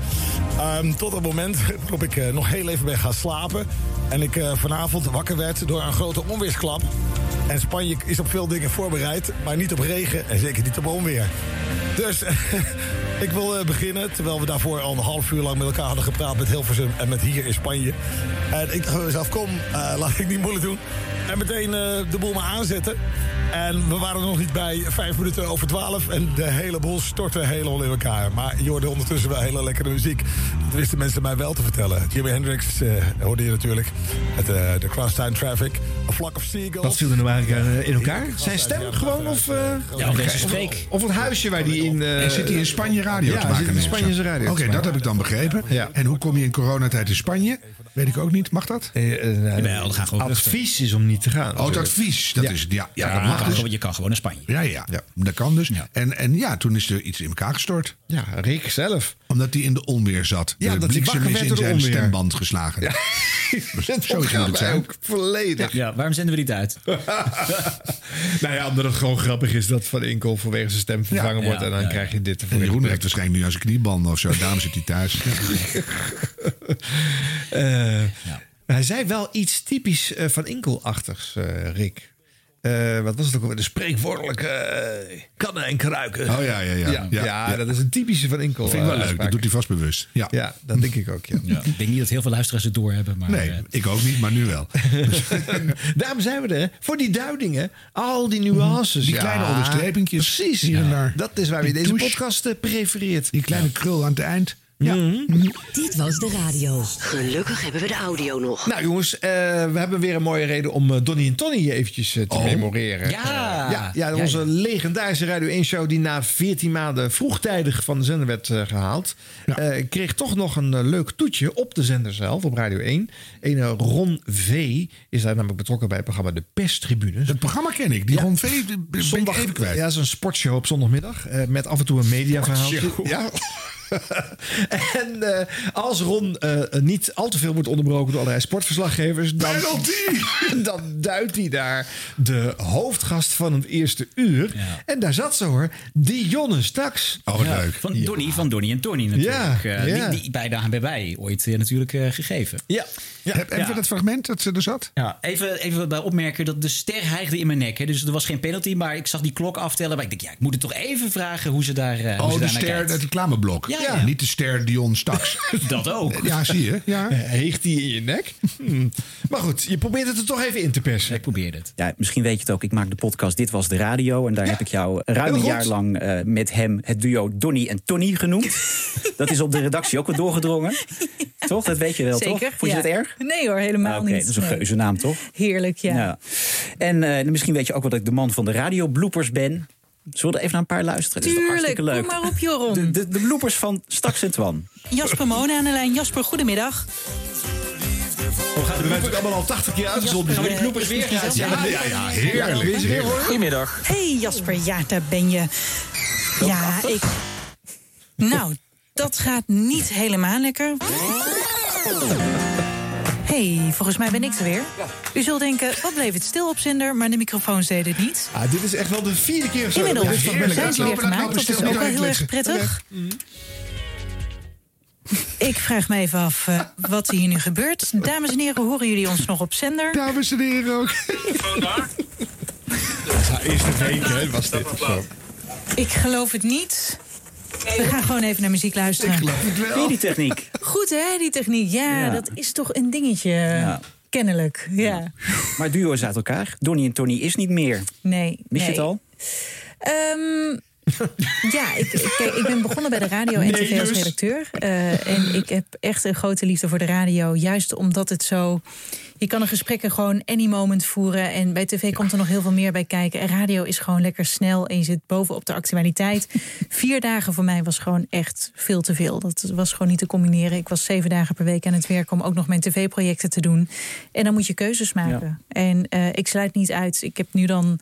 Ehm, tot het moment [laughs] waarop ik eh, nog heel even ben gaan slapen. En ik vanavond wakker werd door een grote onweersklap. En Spanje is op veel dingen voorbereid, maar niet op regen en zeker niet op onweer. Dus [laughs] ik wil beginnen, terwijl we daarvoor al een half uur lang met elkaar hadden gepraat met Hilversum en met hier in Spanje. En ik dacht mezelf, kom, [laughs] laat ik niet moeilijk doen. En meteen de boel maar aanzetten. En we waren er nog niet bij, vijf minuten over twaalf. En de hele boel stortte helemaal in elkaar. Maar je hoorde ondertussen wel hele lekkere muziek. Dat wisten mensen mij wel te vertellen. Jimi Hendrix eh, hoorde je natuurlijk. Met eh, de Crosstown Traffic. A Flock of Seagulls. Wat viel er nou eigenlijk eh, in elkaar? Zijn stem gewoon of, eh, Ja, of, deze streek. of het huisje waar die in... En zit hij in Spanje radio ja, te maken? zit in Spanje radio Oké, dat heb ik dan begrepen. Ja. En hoe kom je in coronatijd in Spanje? Weet ik ook niet. Mag dat? Jawel, dat gaat gewoon advies is om niet te gaan. Oh, het advies. Dat is, ja, ja, dat Ja, mag dus. gewoon- je kan gewoon naar Spanje. Ja, ja, dat kan dus. En, en ja, toen is er iets in elkaar gestort. Ja, Rick zelf. Omdat hij in de onweer zat. Ja, de dat bliksem is in zijn onweer. stemband geslagen. Ja. [laughs] Zoiets moet het zijn. ook volledig. Ja, waarom zenden we niet uit? [laughs] nou ja, omdat het gewoon grappig is dat Van Inkel vanwege zijn stem vervangen Ja. wordt. Ja, en dan ja, krijg je dit ervoor. Jeroen heeft waarschijnlijk nu aan zijn kniebanden of zo. Daarom zit hij thuis. [laughs] Eh, Hij zei wel iets typisch eh, Van Inkel-achtigs, eh, Rick. Eh, wat was het ook alweer? De spreekwoordelijke kannen en kruiken. Oh ja, ja, ja. Ja, Ja, ja, ja. dat is een typische Van Inkel. Dat vind ik wel leuk. Dat doet hij vast bewust. Ja. Ja, dat denk ik ook, ja. Ik denk niet dat heel veel luisteraars het doorhebben. Maar, Nee, ik ook niet, maar nu wel. [laughs] Daarom zijn we er. Voor die duidingen. Al die nuances. Die ja. kleine onderstrepingjes. Precies. Hier en daar. Dat is waar we Die deze podcast prefereert. Die kleine krul aan het eind. Ja. Dit was de radio. Gelukkig hebben we de audio nog. Nou jongens, eh, we hebben weer een mooie reden om eh, Donnie en Tony eventjes eh, te Oh. memoreren. Ja. Ja, onze ja. legendarische Radio 1 show die na 14 maanden vroegtijdig van de zender werd eh, gehaald. eh, kreeg toch nog een leuk toetje op de zender zelf, op Radio 1. Een Ron V. is daar namelijk betrokken bij het programma De Perstribune. Het programma ken ik. Die Ron V. ben ik Zondag, even kwijt. Ja, zo'n sportshow op zondagmiddag. eh, met af en toe een mediaverhaal. Ja. [laughs] [laughs] en eh, als Ron eh, niet al te veel wordt onderbroken door allerlei sportverslaggevers... dan, [laughs] dan duidt hij daar de hoofdgast van het eerste uur. En daar zat ze hoor, Dionne straks. Oh, ja, leuk. Van Donny, van Donny en Tony natuurlijk. Ja, Eh. Die, die bij de HBB ooit natuurlijk eh, gegeven. Ja. Heb even dat fragment dat ze er zat? Ja, even, even bij opmerken dat de ster hijgde in mijn nek. Hè. Dus er was geen penalty, maar ik zag die klok aftellen. Maar ik denk, ja, ik moet het toch even vragen hoe ze daar, eh, hoe Oh, ze de ster, kijkt. het reclameblok. Ja, ja. Niet de ster Dion Staks. [laughs] Dat ook. Ja, zie je. Ja. Heegt die in je nek? Hm. Maar goed, je probeert het er toch even in te persen. Ik probeer het. Ja, misschien weet je het ook. Ik maak de podcast Dit Was De Radio. En daar heb ik jou ruim heel een jaar lang eh, met hem het duo Donny en Tony genoemd. [laughs] dat is op de redactie ook wel doorgedrongen. Toch? Dat weet je wel, toch? Vond je ja. dat erg? Nee hoor, helemaal Ah, Oké, niet. dat is een geuze naam, toch? Heerlijk, ja. Ja. En eh, misschien weet je ook wel dat ik de man van de radio bloopers ben. Zullen we er even naar een paar luisteren? Dat is hartstikke kom leuk. maar op, Joron. De, de, de bloopers van Staks en Twan. Jasper Mona aan de lijn. Jasper, goedemiddag. We gaan er natuurlijk allemaal al 80 keer uitgezonden. Gaan we die bloepers weer gaan zien? Ja, ja, ja, heerlijk. Weer horen? Goedemiddag. Hey Jasper, ja, daar ben je. Ja, ik. Nou, dat gaat niet helemaal lekker. Hey, volgens mij ben ik er weer. U zult denken, wat bleef het stil op zender, maar de microfoons deden het niet. Ah, dit is echt wel de vierde keer of zo. Inmiddels toch zijn ze weer gemaakt, dat is ook wel heel erg prettig. Ik vraag me even af eh, wat hier nu gebeurt. Dames en heren, horen jullie ons nog op zender? Dames en heren ook. Ja, eerste week, hè, was dit of zo. Ik geloof het niet. We gaan gewoon even naar muziek luisteren. het wel. Zie je die techniek? Goed hè, die techniek. Ja, Ja. dat is toch een dingetje. Kennelijk, ja. Maar het duo is uit elkaar. Donnie en Tony is niet meer. Nee. Wist je het al? Ehm, ja, ik, ik- ik ben begonnen bij de radio en Nee, tv als dus. redacteur. Eh, en ik heb echt een grote liefde voor de radio. Juist omdat het zo... Je kan de gesprekken gewoon any moment voeren. En bij tv komt er nog heel veel meer bij kijken. En radio is gewoon lekker snel. En je zit bovenop de actualiteit. [laughs] Vier dagen voor mij was gewoon echt veel te veel. Dat was gewoon niet te combineren. Ik was zeven dagen per week aan het werk om ook nog mijn tv-projecten te doen. En dan moet je keuzes maken. En eh, ik sluit niet uit. Ik heb nu dan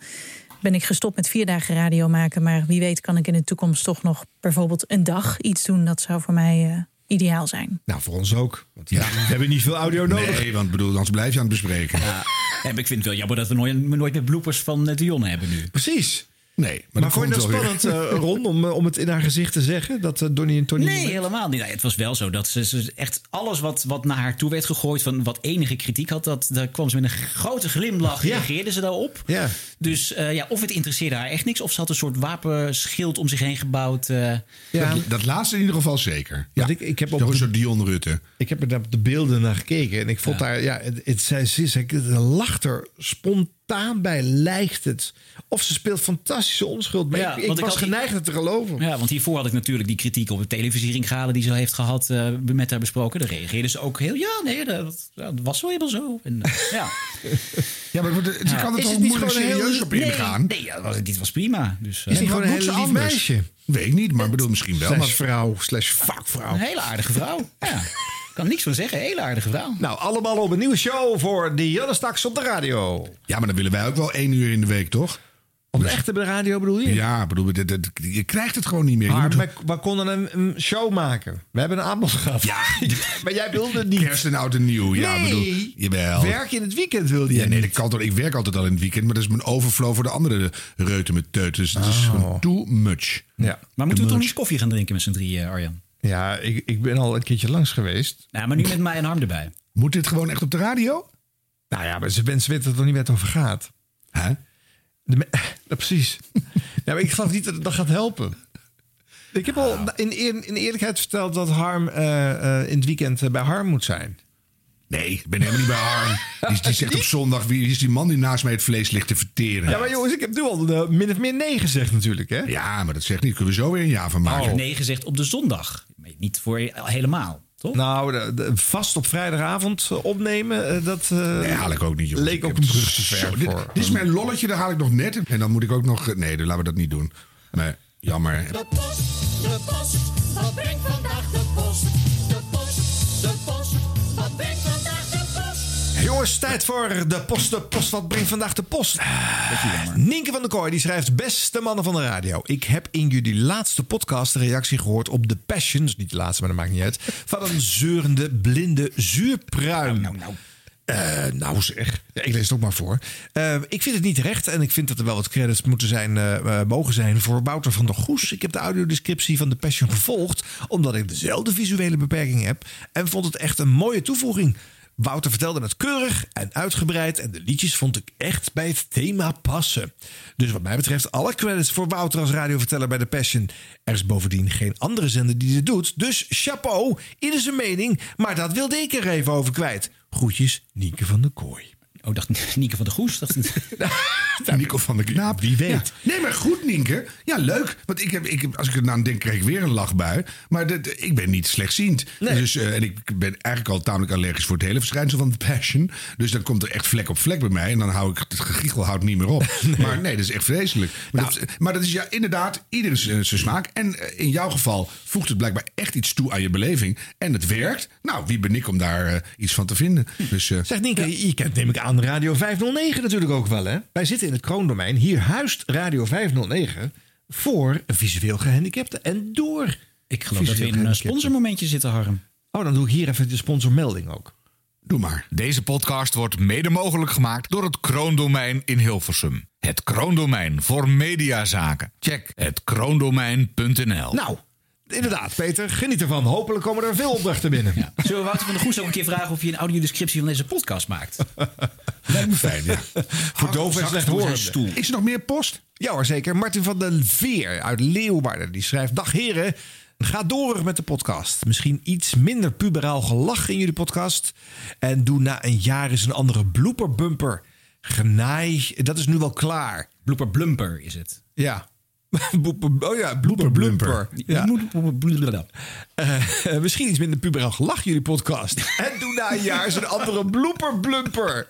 ben ik gestopt met vier dagen radio maken. Maar wie weet kan ik in de toekomst toch nog bijvoorbeeld een dag iets doen. Dat zou voor mij eh, ideaal zijn. Nou, voor ons ook. Want ja, we [laughs] hebben niet veel audio nodig. Nee, want bedoel, anders blijf je aan het bespreken. Ja, maar ik vind het wel jammer dat we nooit, nooit meer bloepers van eh, Dionne hebben nu. Precies. Nee, Maar, dat vond je dat spannend, eh, Ron, om, eh, om het in haar gezicht te zeggen? Dat eh, Donnie en Tony... Nee, helemaal niet. Nee, het was wel zo dat ze, ze echt alles wat, wat naar haar toe werd gegooid, van wat enige kritiek had, dat, daar kwam ze met een grote glimlach, Ja. reageerde ze daarop. Ja. Dus eh, ja, of het interesseerde haar echt niks, of ze had een soort wapenschild om zich heen gebouwd. eh. Ja. Dat, dat laatste in ieder geval zeker. Ja. Want ik, ik heb op een soort Dion Rutte. Ik heb er op de beelden naar gekeken. En ik vond daar, ja, het, het, zij, ze, ze, ze lacht er spontaan bij, lijkt het. Of ze speelt fantastische onschuld. Maar Ja, ik, ik want ik was had geneigd het te geloven. Ja, want hiervoor had ik natuurlijk die kritiek op de televisiering die ze heeft gehad eh, met haar besproken. Daar reageerde ze ook heel, ja, nee, dat, dat was wel helemaal zo. En, eh, [laughs] ja. Ja, maar ze Ja. kan er toch het niet moeilijk gewoon een serieus heel- op Nee, ingaan? Nee, ja, was- dit was prima. Dus, eh, Is niet gewoon een heel lief meisje? Weet ik niet, maar ik bedoel misschien wel. Slash vrouw, slash vakvrouw. Een hele aardige vrouw. Ja. Kan niks van zeggen, hele aardige vrouw. Nou, allemaal op een nieuwe show voor Dionne straks op de radio. ja, maar dan willen wij ook wel één uur in de week, toch? Op de echte radio bedoel je? Ja, bedoel, dit- je krijgt het gewoon niet meer. Maar moet- wij konden een, een show maken. We hebben een aanbod gehad. Ja, [laughs] maar jij wilde het niet. Kerst en oud en nieuw. Ja, Nee. bedoel, jawel. Werk in het weekend wilde je Ja, nee, niet. dat kan toch. Ik werk altijd al in het weekend, maar dat is mijn overflow voor de andere reuten met teuten. Dus het is gewoon too much. Ja. Maar moeten we toch niet koffie gaan drinken met z'n drieën, Arjan? Ja, ik, ik ben al een keertje langs geweest. Nou, maar nu met mij en Harm erbij. Moet dit gewoon echt op de radio? Nou ja, maar ze mensen weten toch niet waar het over gaat. Hè? De me- [laughs] Ja, precies. ja, maar ik geloof niet dat het dan gaat helpen. Ik heb al in, eer- in eerlijkheid verteld dat Harm eh, eh, in het weekend eh, bij Harm moet zijn. Nee, ik ben helemaal niet bij Harm. Die, die zegt op [laughs] zondag, wie is die man die naast mij het vlees ligt te verteren? Ja, maar jongens, ik heb nu al eh, min of meer nee gezegd natuurlijk, hè? Ja, maar dat zegt niet. Kunnen we zo weer een jaar van Maar maken. nee gezegd op de zondag. Niet voor helemaal, toch? Nou, de- de- vast op vrijdagavond opnemen, eh, dat eh, Nee, haal ik ook niet. jongens. leek ook een brug te zo- ver dit, voor. dit is mijn lolletje, daar haal ik nog net. En dan moet ik ook nog... Nee, dan laten we dat niet doen. Nee, jammer. De post, de post, wat brengt vandaag Jongens, tijd voor de post. De post. Wat brengt vandaag de post? Nienke van der Kooi die schrijft... Beste mannen van de radio. Ik heb in jullie laatste podcast de reactie gehoord op The Passion. Dus niet de laatste, maar dat maakt niet uit. [laughs] Van een zeurende, blinde zuurpruim. Nou, nou, nou zeg. Ja, ik lees het ook maar voor. Eh, ik vind het niet terecht. En ik vind dat er wel wat credits moeten zijn, eh, eh, mogen zijn voor Wouter van der Goes. Ik heb de audiodescriptie van The Passion gevolgd. Omdat ik dezelfde visuele beperking heb. En vond het echt een mooie toevoeging. Wouter vertelde het keurig en uitgebreid. En de liedjes vond ik echt bij het thema passen. Dus wat mij betreft alle credits voor Wouter als radioverteller bij The Passion. Er is bovendien geen andere zender die dit doet. Dus chapeau, ieder zijn mening. Maar dat wilde ik er even over kwijt. Groetjes, Nienke van der Kooi. Oh, dacht [laughs] Nieke van der Goes. Dacht, [laughs] Nico van der Knaap. Wie weet. Ja. Nee, maar goed, Nienke. Ja, leuk. Want ik heb, ik heb, als ik er nou aan denk, krijg ik weer een lachbui. Maar de, de- ik ben niet slechtziend. Dus, eh, en ik ben eigenlijk al tamelijk allergisch voor het hele verschijnsel van de passion. Dus dan komt er echt vlek op vlek bij mij. En dan hou ik het gegiegel houdt niet meer op. [laughs] Maar nee, dat is echt vreselijk. Maar, dat, maar dat is ja inderdaad ieder zijn zijn smaak. En eh, in jouw geval voegt het blijkbaar echt iets toe aan je beleving. En het werkt. Nou, wie ben ik om daar eh, iets van te vinden? Dus, eh, Zeg Nienke, je kent neem ik aan Radio 509 natuurlijk ook wel, hè? Wij zitten in het kroondomein. Hier huist Radio 509 voor visueel gehandicapten en door Ik geloof dat we in een gehandicapten. sponsormomentje zitten, Harm. Oh, dan doe ik hier even de sponsormelding ook. Doe maar. Deze podcast wordt mede mogelijk gemaakt door het Kroondomein in Hilversum. Het Kroondomein voor mediazaken. Check het kroondomein.nl. Nou, inderdaad, Peter, geniet ervan. Hopelijk komen er veel opdrachten binnen. Zullen we Wouter van der Goes ook een keer vragen of je een audiodescriptie van deze podcast maakt? [laughs] Lijkt me fijn, ja. Voor doof en zijn stoel. Is er nog meer post? Ja hoor, zeker. Martin van den Veer uit Leeuwarden. Die schrijft... Dag heren, ga door met de podcast. Misschien iets minder puberaal gelach in jullie podcast. En doe na een jaar eens een andere blooper bumper. Genaai, dat is nu wel klaar. Blooper blumper is het. Ja. [laughs] Oh ja, blooper blumper. Ja. Eh, misschien iets minder puberaal gelach jullie podcast. [laughs] En doe na een jaar eens een andere blooper blumper.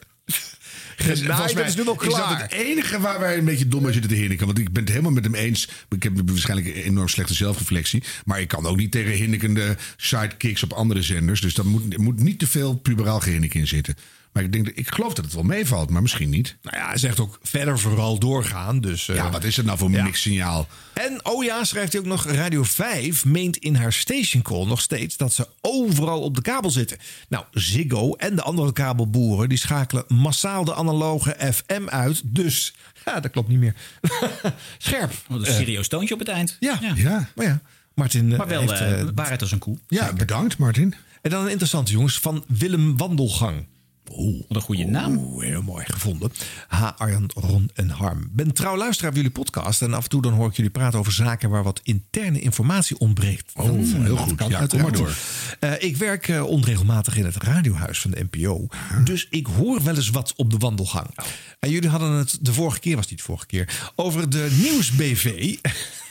Genaai, [laughs] volgens mij dat is nu wel Is dat klaar. het enige waar wij een beetje dom aan zitten te hinniken? Want ik ben het helemaal met hem eens. Ik heb waarschijnlijk een enorm slechte zelfreflectie. Maar ik kan ook niet tegen hinnikende sidekicks op andere zenders. Dus daar moet, er moet niet te veel puberaal gehinnik in zitten. Maar ik, denk, ik geloof dat het wel meevalt, maar misschien niet. Nou ja, hij zegt ook verder vooral doorgaan. Dus, eh, Ja, wat is het nou voor ja. mixsignaal? En oh ja, schrijft hij ook nog, Radio 5 meent in haar station call nog steeds dat ze overal op de kabel zitten. Nou, Ziggo en de andere kabelboeren die schakelen massaal de analoge FM uit. Dus, ja, dat klopt niet meer. [laughs] Scherp. Wat een Eh, serieus toontje op het eind. ja, Ja. maar ja. Martin eh, Maar wel heeft, eh, eh, waarheid als een koe. Ja, bedankt Martin. En dan een interessante jongens van Willem Wandelgang. Wat een goede naam. Oeh, heel mooi gevonden. H. Arjan, Ron en Harm. Ben trouw luisteraar van jullie podcast. En af en toe dan hoor ik jullie praten over zaken waar wat interne informatie ontbreekt. Oh, heel goed. kan Ja, kom maar door. Eh, ik werk eh, onregelmatig in het radiohuis van de NPO. Dus ik hoor wel eens wat op de wandelgang. En jullie hadden het de vorige keer, was het niet de vorige keer, over de Nieuws-BV. [laughs]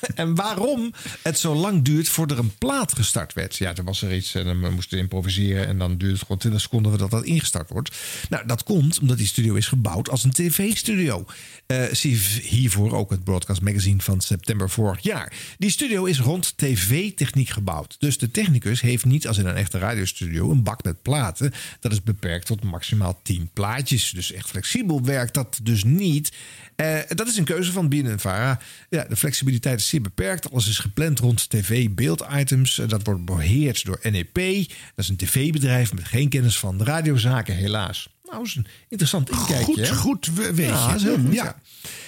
[laughs] en waarom het zo lang duurt voordat er een plaat gestart werd. Ja, er was er iets en dan moesten we improviseren. En dan duurt het gewoon 20 seconden voordat dat ingestart wordt. Nou, dat komt omdat die studio is gebouwd als een tv-studio. Eh, zie hiervoor ook het Broadcast Magazine van september vorig jaar. Die studio is rond tv-techniek gebouwd. Dus de technicus heeft niet als in een echte radiostudio een bak met platen. Dat is beperkt tot maximaal 10 plaatjes. Dus echt flexibel werkt dat dus niet. Eh, dat is een keuze van BNNVARA. Ja, de flexibiliteit is zeer beperkt. Alles is gepland rond tv-beelditems. Eh, Dat wordt beheerd door NEP. Dat is een tv-bedrijf met geen kennis van radiozaken, helaas. Nou, dat is een interessant inkijkje. Goed, goed we- weet Ja, je. dat is heel goed, Ja. ja.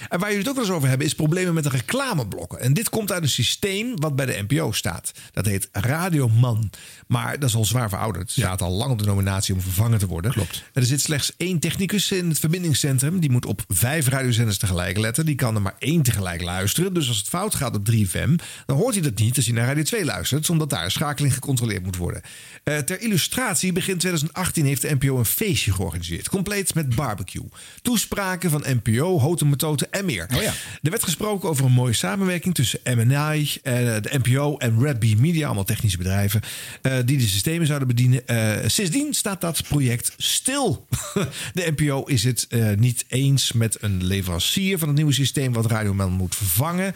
En waar jullie het ook wel eens over hebben, is problemen met de reclameblokken. En dit komt uit een systeem wat bij de NPO staat. Dat heet Radioman. Maar dat is al zwaar verouderd. Het staat al lang op de nominatie om vervangen te worden. Klopt. Er zit slechts één technicus in het verbindingscentrum. Die moet op vijf radiozenders tegelijk letten. Die kan er maar één tegelijk luisteren. Dus als het fout gaat op 3FM, dan hoort hij dat niet als hij naar Radio 2 luistert. Omdat daar een schakeling gecontroleerd moet worden. Eh, ter illustratie, begin 2018 heeft de NPO een feestje georganiseerd. Compleet met barbecue. Toespraken van NPO, Houten Metoten en meer. Oh ja. Er werd gesproken over een mooie samenwerking tussen MNI, eh, de NPO en Red Bee Media, allemaal technische bedrijven, eh, die de systemen zouden bedienen. Eh, sindsdien staat dat project stil. [laughs] de NPO is het niet eens met een leverancier van het nieuwe systeem wat Radioman moet vervangen.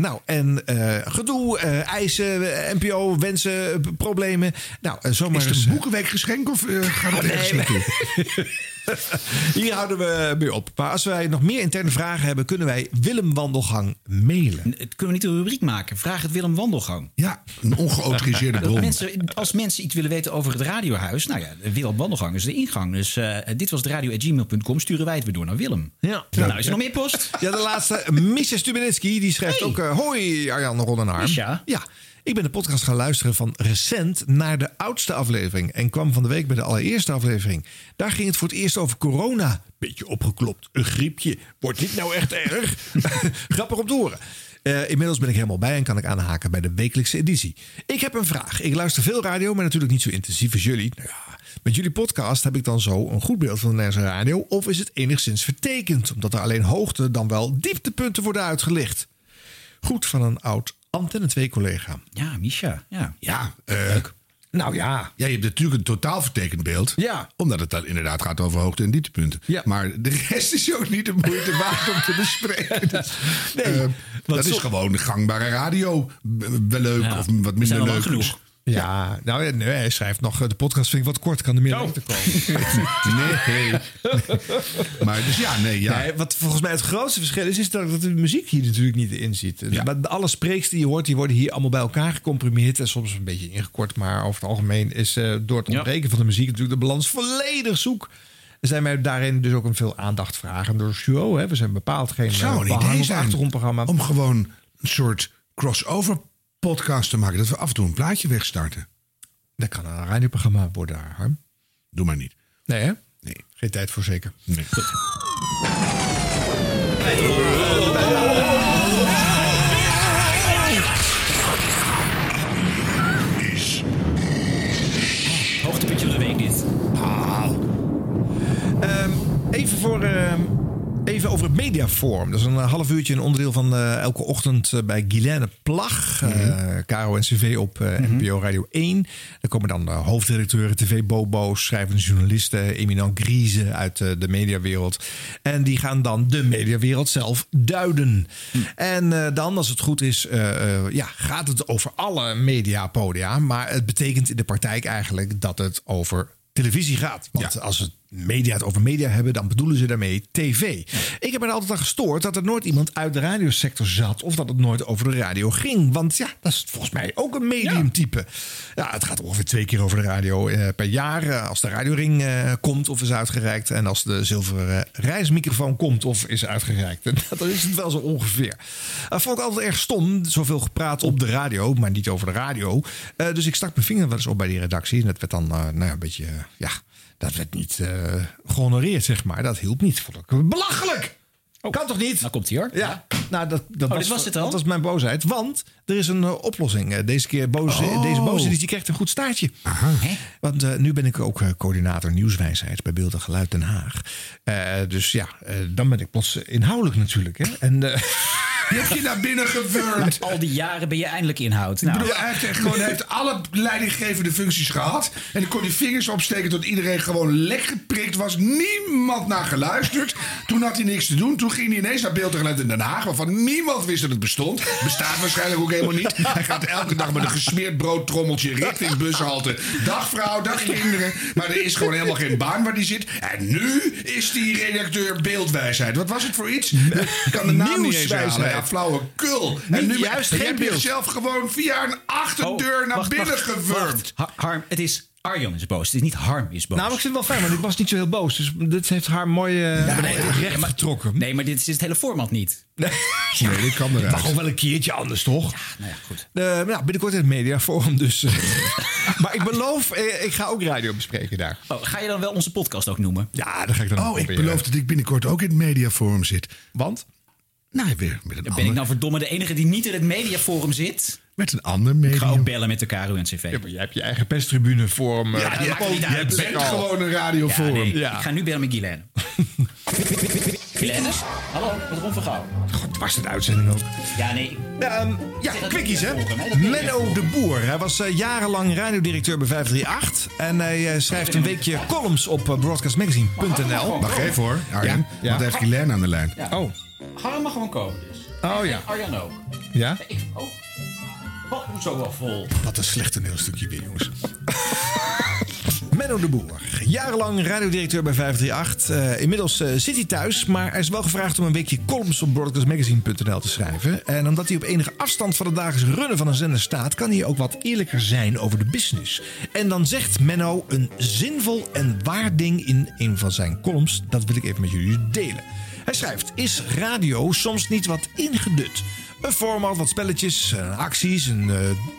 Nou, en gedoe, eisen, NPO, wensen, problemen. Nou, zomaar Is het een boekenweekgeschenk of eh, gaat het [laughs] ergens nee. naartoe? [laughs] Hier houden we mee op. Maar als wij nog meer interne vragen hebben, kunnen wij Willem Wandelgang mailen. Het kunnen we niet een rubriek maken. Vraag het Willem Wandelgang. Ja, een ongeautoriseerde Dat bron. mensen, als mensen iets willen weten over het radiohuis, nou ja, Willem Wandelgang is de ingang. Dus eh, dit was de radio.gmail.com. Sturen wij het weer door naar Willem. Ja. Nou, is er nog meer post? Ja, de laatste. Misha Stubenitski, die schrijft ook... eh, hoi, Arjan Ron en Harm. Misha? Ja. Ik ben de podcast gaan luisteren van recent naar de oudste aflevering. En kwam van de week bij de allereerste aflevering. Daar ging het voor het eerst over corona. Beetje opgeklopt, een griepje. Wordt dit nou echt erg? [laughs] Grappig om te horen. Eh, inmiddels ben ik helemaal bij en kan ik aanhaken bij de wekelijkse editie. Ik heb een vraag. Ik luister veel radio, maar natuurlijk niet zo intensief als jullie. Nou ja, met jullie podcast heb ik dan zo een goed beeld van de Nederlandse radio. Of is het enigszins vertekend, omdat er alleen hoogte dan wel dieptepunten worden uitgelicht? Goed van een oud Antenne 2 collega. Ja, Misha. Ja, ja leuk. Nou ja. Ja, je hebt natuurlijk een totaal vertekend beeld. Ja. Omdat het dan inderdaad gaat over hoogte- en dieptepunten. Ja. Maar de rest is ook niet de moeite waard om te bespreken. Dus, [laughs] Nee, eh, dat is gewoon gangbare radio. Wel leuk Ja, of wat minder leuk. genoeg. Ja, nou nee, hij schrijft nog, de podcast vind ik wat kort, kan er meer lengte komen. [laughs] Nee. maar dus ja, nee, ja. Nee, wat volgens mij het grootste verschil is, is dat de muziek hier natuurlijk niet in zit. Ja. Maar alle spreeks die je hoort, die worden hier allemaal bij elkaar gecomprimeerd. En soms een beetje ingekort, maar over het algemeen is eh, door het ontbreken van de muziek natuurlijk de balans volledig zoek. Er zijn mij daarin dus ook een veel aandacht vragen door de show. Hè. We zijn bepaald geen zou eh, een idee zijn achtergrondprogramma. om gewoon een soort crossover podcast te maken. Dat we af en toe een plaatje wegstarten. Dat kan een radioprogramma worden, Harm. Doe maar niet. Nee, hè? Nee. Geen tijd voor zeker. Nee. Hoogtepuntje van de week dit. Ehm, even voor. ehm, Even over het mediaforum. Dat is een eh, half uurtje, een onderdeel van eh, elke ochtend eh, bij Guilaine Plag. Caro en CV op eh, NPO Radio 1. Daar komen dan hoofdredacteuren, tv-bobo's, schrijvende journalisten, eminent griezen uit de mediawereld. En die gaan dan de mediawereld zelf duiden. En eh, dan, als het goed is, ja, gaat het over alle mediapodia. Maar het betekent in de praktijk eigenlijk dat het over televisie gaat. Want als het media het over media hebben, dan bedoelen ze daarmee tv. Ik heb er altijd aan gestoord dat er nooit iemand uit de radiosector zat. Of dat het nooit over de radio ging. Want ja, dat is volgens mij ook een mediumtype. Ja, het gaat ongeveer twee keer over de radio eh, per jaar. eh, als de radioring eh, komt of is uitgereikt. En als de zilveren reismicrofoon komt of is uitgereikt. En [laughs] dat is het wel zo ongeveer. Dat vond ik altijd erg stom. Zoveel gepraat op de radio, maar niet over de radio. Eh, dus ik stak mijn vinger wel eens op bij die redactie. En dat werd dan eh, nou ja, een beetje, eh, ja, dat werd niet eh gehonoreerd, zeg maar. Dat hielp niet. Vond ik belachelijk! kan toch niet? Nou komt hij hoor. Ja, nou dat, dat Oh, was, het al? Dat was mijn boosheid. Want er is een eh, oplossing. Eh, deze keer boos, Oh. deze boze editie krijgt een goed staartje. Want eh, nu ben ik ook coördinator nieuwswijsheid bij Beeld en Geluid Den Haag. Dus ja, dan ben ik plots inhoudelijk natuurlijk. Hè? En, [laughs] Je hebt je naar binnen gewurmd. Al die jaren ben je eindelijk inhoud. Ik Nou, bedoel, hij heeft, echt gewoon, hij heeft alle leidinggevende functies gehad. En dan kon hij vingers opsteken tot iedereen gewoon lek geprikt was. Niemand naar geluisterd. Toen had hij niks te doen. Toen ging hij ineens naar Beeld en Geluid in Den Haag. Waarvan niemand wist dat het bestond. Bestaat waarschijnlijk ook helemaal niet. Hij gaat elke dag met een gesmeerd broodtrommeltje richting bushalte. Dag vrouw, dag kinderen. Maar er is gewoon helemaal geen baan waar hij zit. En nu is hij redacteur beeldwijsheid. Wat was het voor iets? Ik kan de naam niet eens halen. Ja, flauwekul. En nu juist, en geen beeld. jezelf gewoon via een achterdeur Oh, naar wacht, binnen gewurmd. Harm, het is Arjan is boos. Het is niet Harm is boos. nou, ik vind het wel fijn, want ik was niet zo heel boos. Dus dit heeft haar mooi eh, Ja, nee, recht maar- getrokken. Nee, maar dit is het hele format niet. Nee, [laughs] Nee, dit kan mag eruit. gewoon wel een keertje anders, toch? Nou ja, goed. Nou, binnenkort in het mediaforum dus. eh. [laughs] maar ik beloof, eh, ik ga ook radio bespreken daar. Oh, ga je dan wel onze podcast ook noemen? Ja, dat ga ik dan ook Oh, ik beloof dat ik binnenkort ook in het mediaforum zit. Want? Nou, weer met een, Ben ik ander, nou verdomme de enige die niet in het mediaforum zit? met een ander Ik ga medium. ook bellen met de KRO en CV. Ja, maar jij hebt je eigen pestribune vorm. eh, Ja, dat je maakt bent al. gewoon een Ja, radioforum. nee, Ja. Ik ga nu bellen met Guylaine. [laughs] Guylaine? Hallo, met Ron van Gouw. God, was het uitzending ook. Ja, nee. Ehm, ja, dat quickies hè. niet volgen, hè? Dat weet Menno de Boer. Hij was eh, jarenlang radiodirecteur bij 538. En hij eh, schrijft een weekje columns op eh, broadcastmagazine.nl. Wacht even hoor, Arjen. Ja, ja. Want hij heeft Guylaine aan de lijn. Ja. Harm mag gewoon komen dus. oh ja. Arjan ook. Ja? Ik, oh. Wat moet zo wel vol? Wat een slecht toneelstukje weer, jongens. [laughs] Menno de Boer. Jarenlang radiodirecteur bij 538. Eh, inmiddels eh, zit hij thuis, maar hij is wel gevraagd om een weekje columns op broadcastmagazine.nl te schrijven. En omdat hij op enige afstand van het dagelijks runnen van een zender staat, kan hij ook wat eerlijker zijn over de business. En dan zegt Menno een zinvol en waar ding in een van zijn columns. Dat wil ik even met jullie delen. Hij schrijft: Is radio soms niet wat ingedut? Een format, wat spelletjes, eh, acties, een eh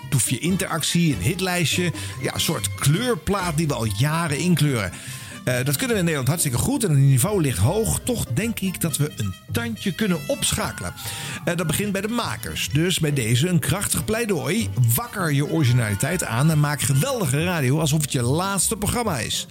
toefje interactie, een hitlijstje. Ja, een soort kleurplaat die we al jaren inkleuren. Eh, dat kunnen we in Nederland hartstikke goed en het niveau ligt hoog. Toch denk ik dat we een tandje kunnen opschakelen. Dat begint bij de makers. Dus bij deze een krachtig pleidooi. Wakker je originaliteit aan en maak geweldige radio alsof het je laatste programma is.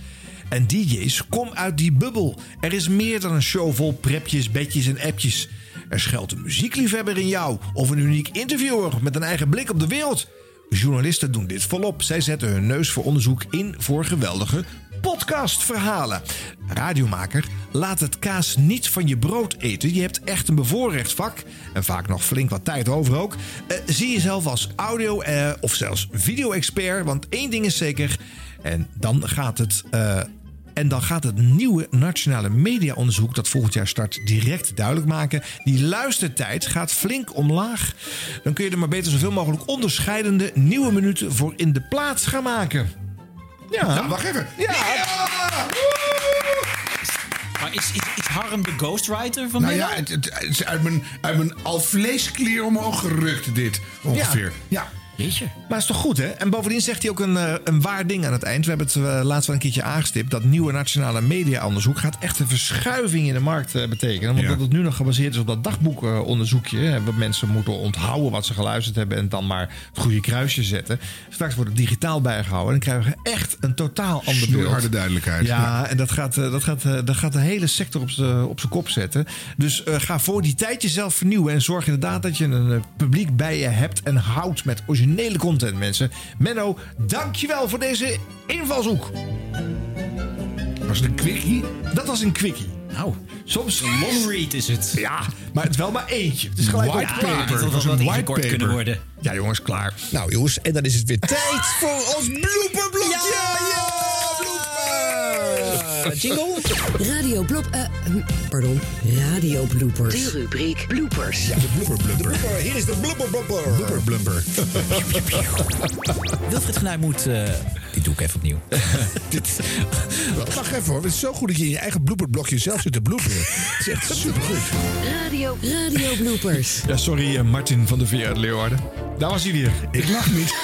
En DJ's, kom uit die bubbel. Er is meer dan een show vol prepjes, bedjes en appjes. Er schuilt een muziekliefhebber in jou of een uniek interviewer met een eigen blik op de wereld. Journalisten doen dit volop. Zij zetten hun neus voor onderzoek in voor geweldige podcastverhalen. Radiomaker, laat het kaas niet van je brood eten. Je hebt echt een bevoorrecht vak. En vaak nog flink wat tijd over ook. Eh, zie jezelf als audio- eh, of zelfs video-expert. Want één ding is zeker. En dan gaat het. eh, en dan gaat het nieuwe nationale mediaonderzoek dat volgend jaar start direct duidelijk maken. Die luistertijd gaat flink omlaag. Dan kun je er maar beter zoveel mogelijk onderscheidende nieuwe minuten voor in de plaats gaan maken. Ja. Nou, wacht even. Ja. Maar is, is, is Harm de ghostwriter van Nou ja, het, het- het is uit mijn, uit mijn alvleesklier omhoog gerukt, dit ongeveer. Ja. Jeetje. Maar is toch goed, hè? En bovendien zegt hij ook een, eh, een waar ding aan het eind. We hebben het eh, laatst wel een keertje aangestipt. Dat nieuwe nationale mediaonderzoek gaat echt een verschuiving in de markt eh, betekenen. Want Ja. dat het nu nog gebaseerd is op dat dagboekonderzoekje. waar mensen moeten onthouden wat ze geluisterd hebben. En dan maar het goede kruisje zetten. Straks wordt het digitaal bijgehouden. En dan krijgen we echt een totaal ander beeld. Snoeiharde duidelijkheid. Ja, en dat gaat, dat, gaat, dat gaat de hele sector op zijn kop zetten. Dus ga voor die tijd jezelf vernieuwen. En zorg inderdaad dat je een publiek bij je hebt. En houdt met originele content, mensen. Menno, dankjewel voor deze invalshoek. Was het een quickie? Dat was een quickie. Nou, soms... Een long read is het. Ja, maar het is wel maar eentje. Het is gelijk White paper. Ja, wel was een wat white ingekort kunnen paper. worden. Ja, jongens, klaar. Nou jongens, en dan is het weer tijd voor ons blooperblokje. [laughs] Jingle? Radio blop... eh, hm, pardon, radio bloopers. De rubriek bloopers. Ja, de blooper blumper. Hier is de blooper blumper. Blooper blumper. [laughs] Wilfried Genuij moet... eh, dit doe ik even opnieuw. [laughs] Wacht even hoor, het is zo goed dat je in je eigen blooperblokje zelf zit te bloeperen. Het is echt supergoed. Radio, radio bloopers. Ja, sorry, eh, Martin van der Veer uit Leeuwarden. Daar was hij weer. Ik lach niet.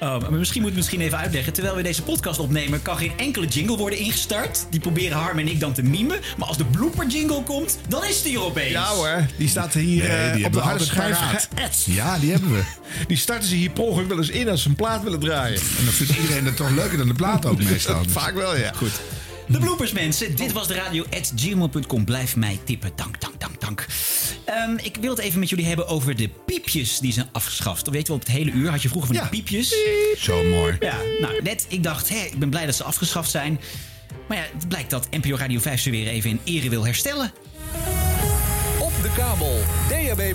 Maar misschien moet ik misschien even uitleggen. Terwijl we deze podcast opnemen, kan geen enkele jingle worden ingestart. Die proberen Harm en ik dan te mimen. Maar als de blooper jingle komt, dan is die er opeens. Ja hoor, die staat hier Nee, eh, op de harde schijf geëtst. Ja, die hebben we. [laughs] Die starten ze hier per ongeluk wel eens in als ze een plaat willen draaien. En dan vindt iedereen het toch leuker dan de plaat ook [laughs] meestal. Dus- Vaak wel, ja. Goed. De bloopers, mensen. Dit was de radio at gmail.com. Blijf mij tippen. Dank, dank, dank, dank. Ehm, ik wil het even met jullie hebben over de piepjes die zijn afgeschaft. Weet je wel, op het hele uur had je vroeger van die piepjes. Zo mooi. Ja, nou, net, ik dacht, hè, ik ben blij dat ze afgeschaft zijn. Maar ja, het blijkt dat NPO Radio 5 ze weer even in ere wil herstellen. Op de kabel, DAB+,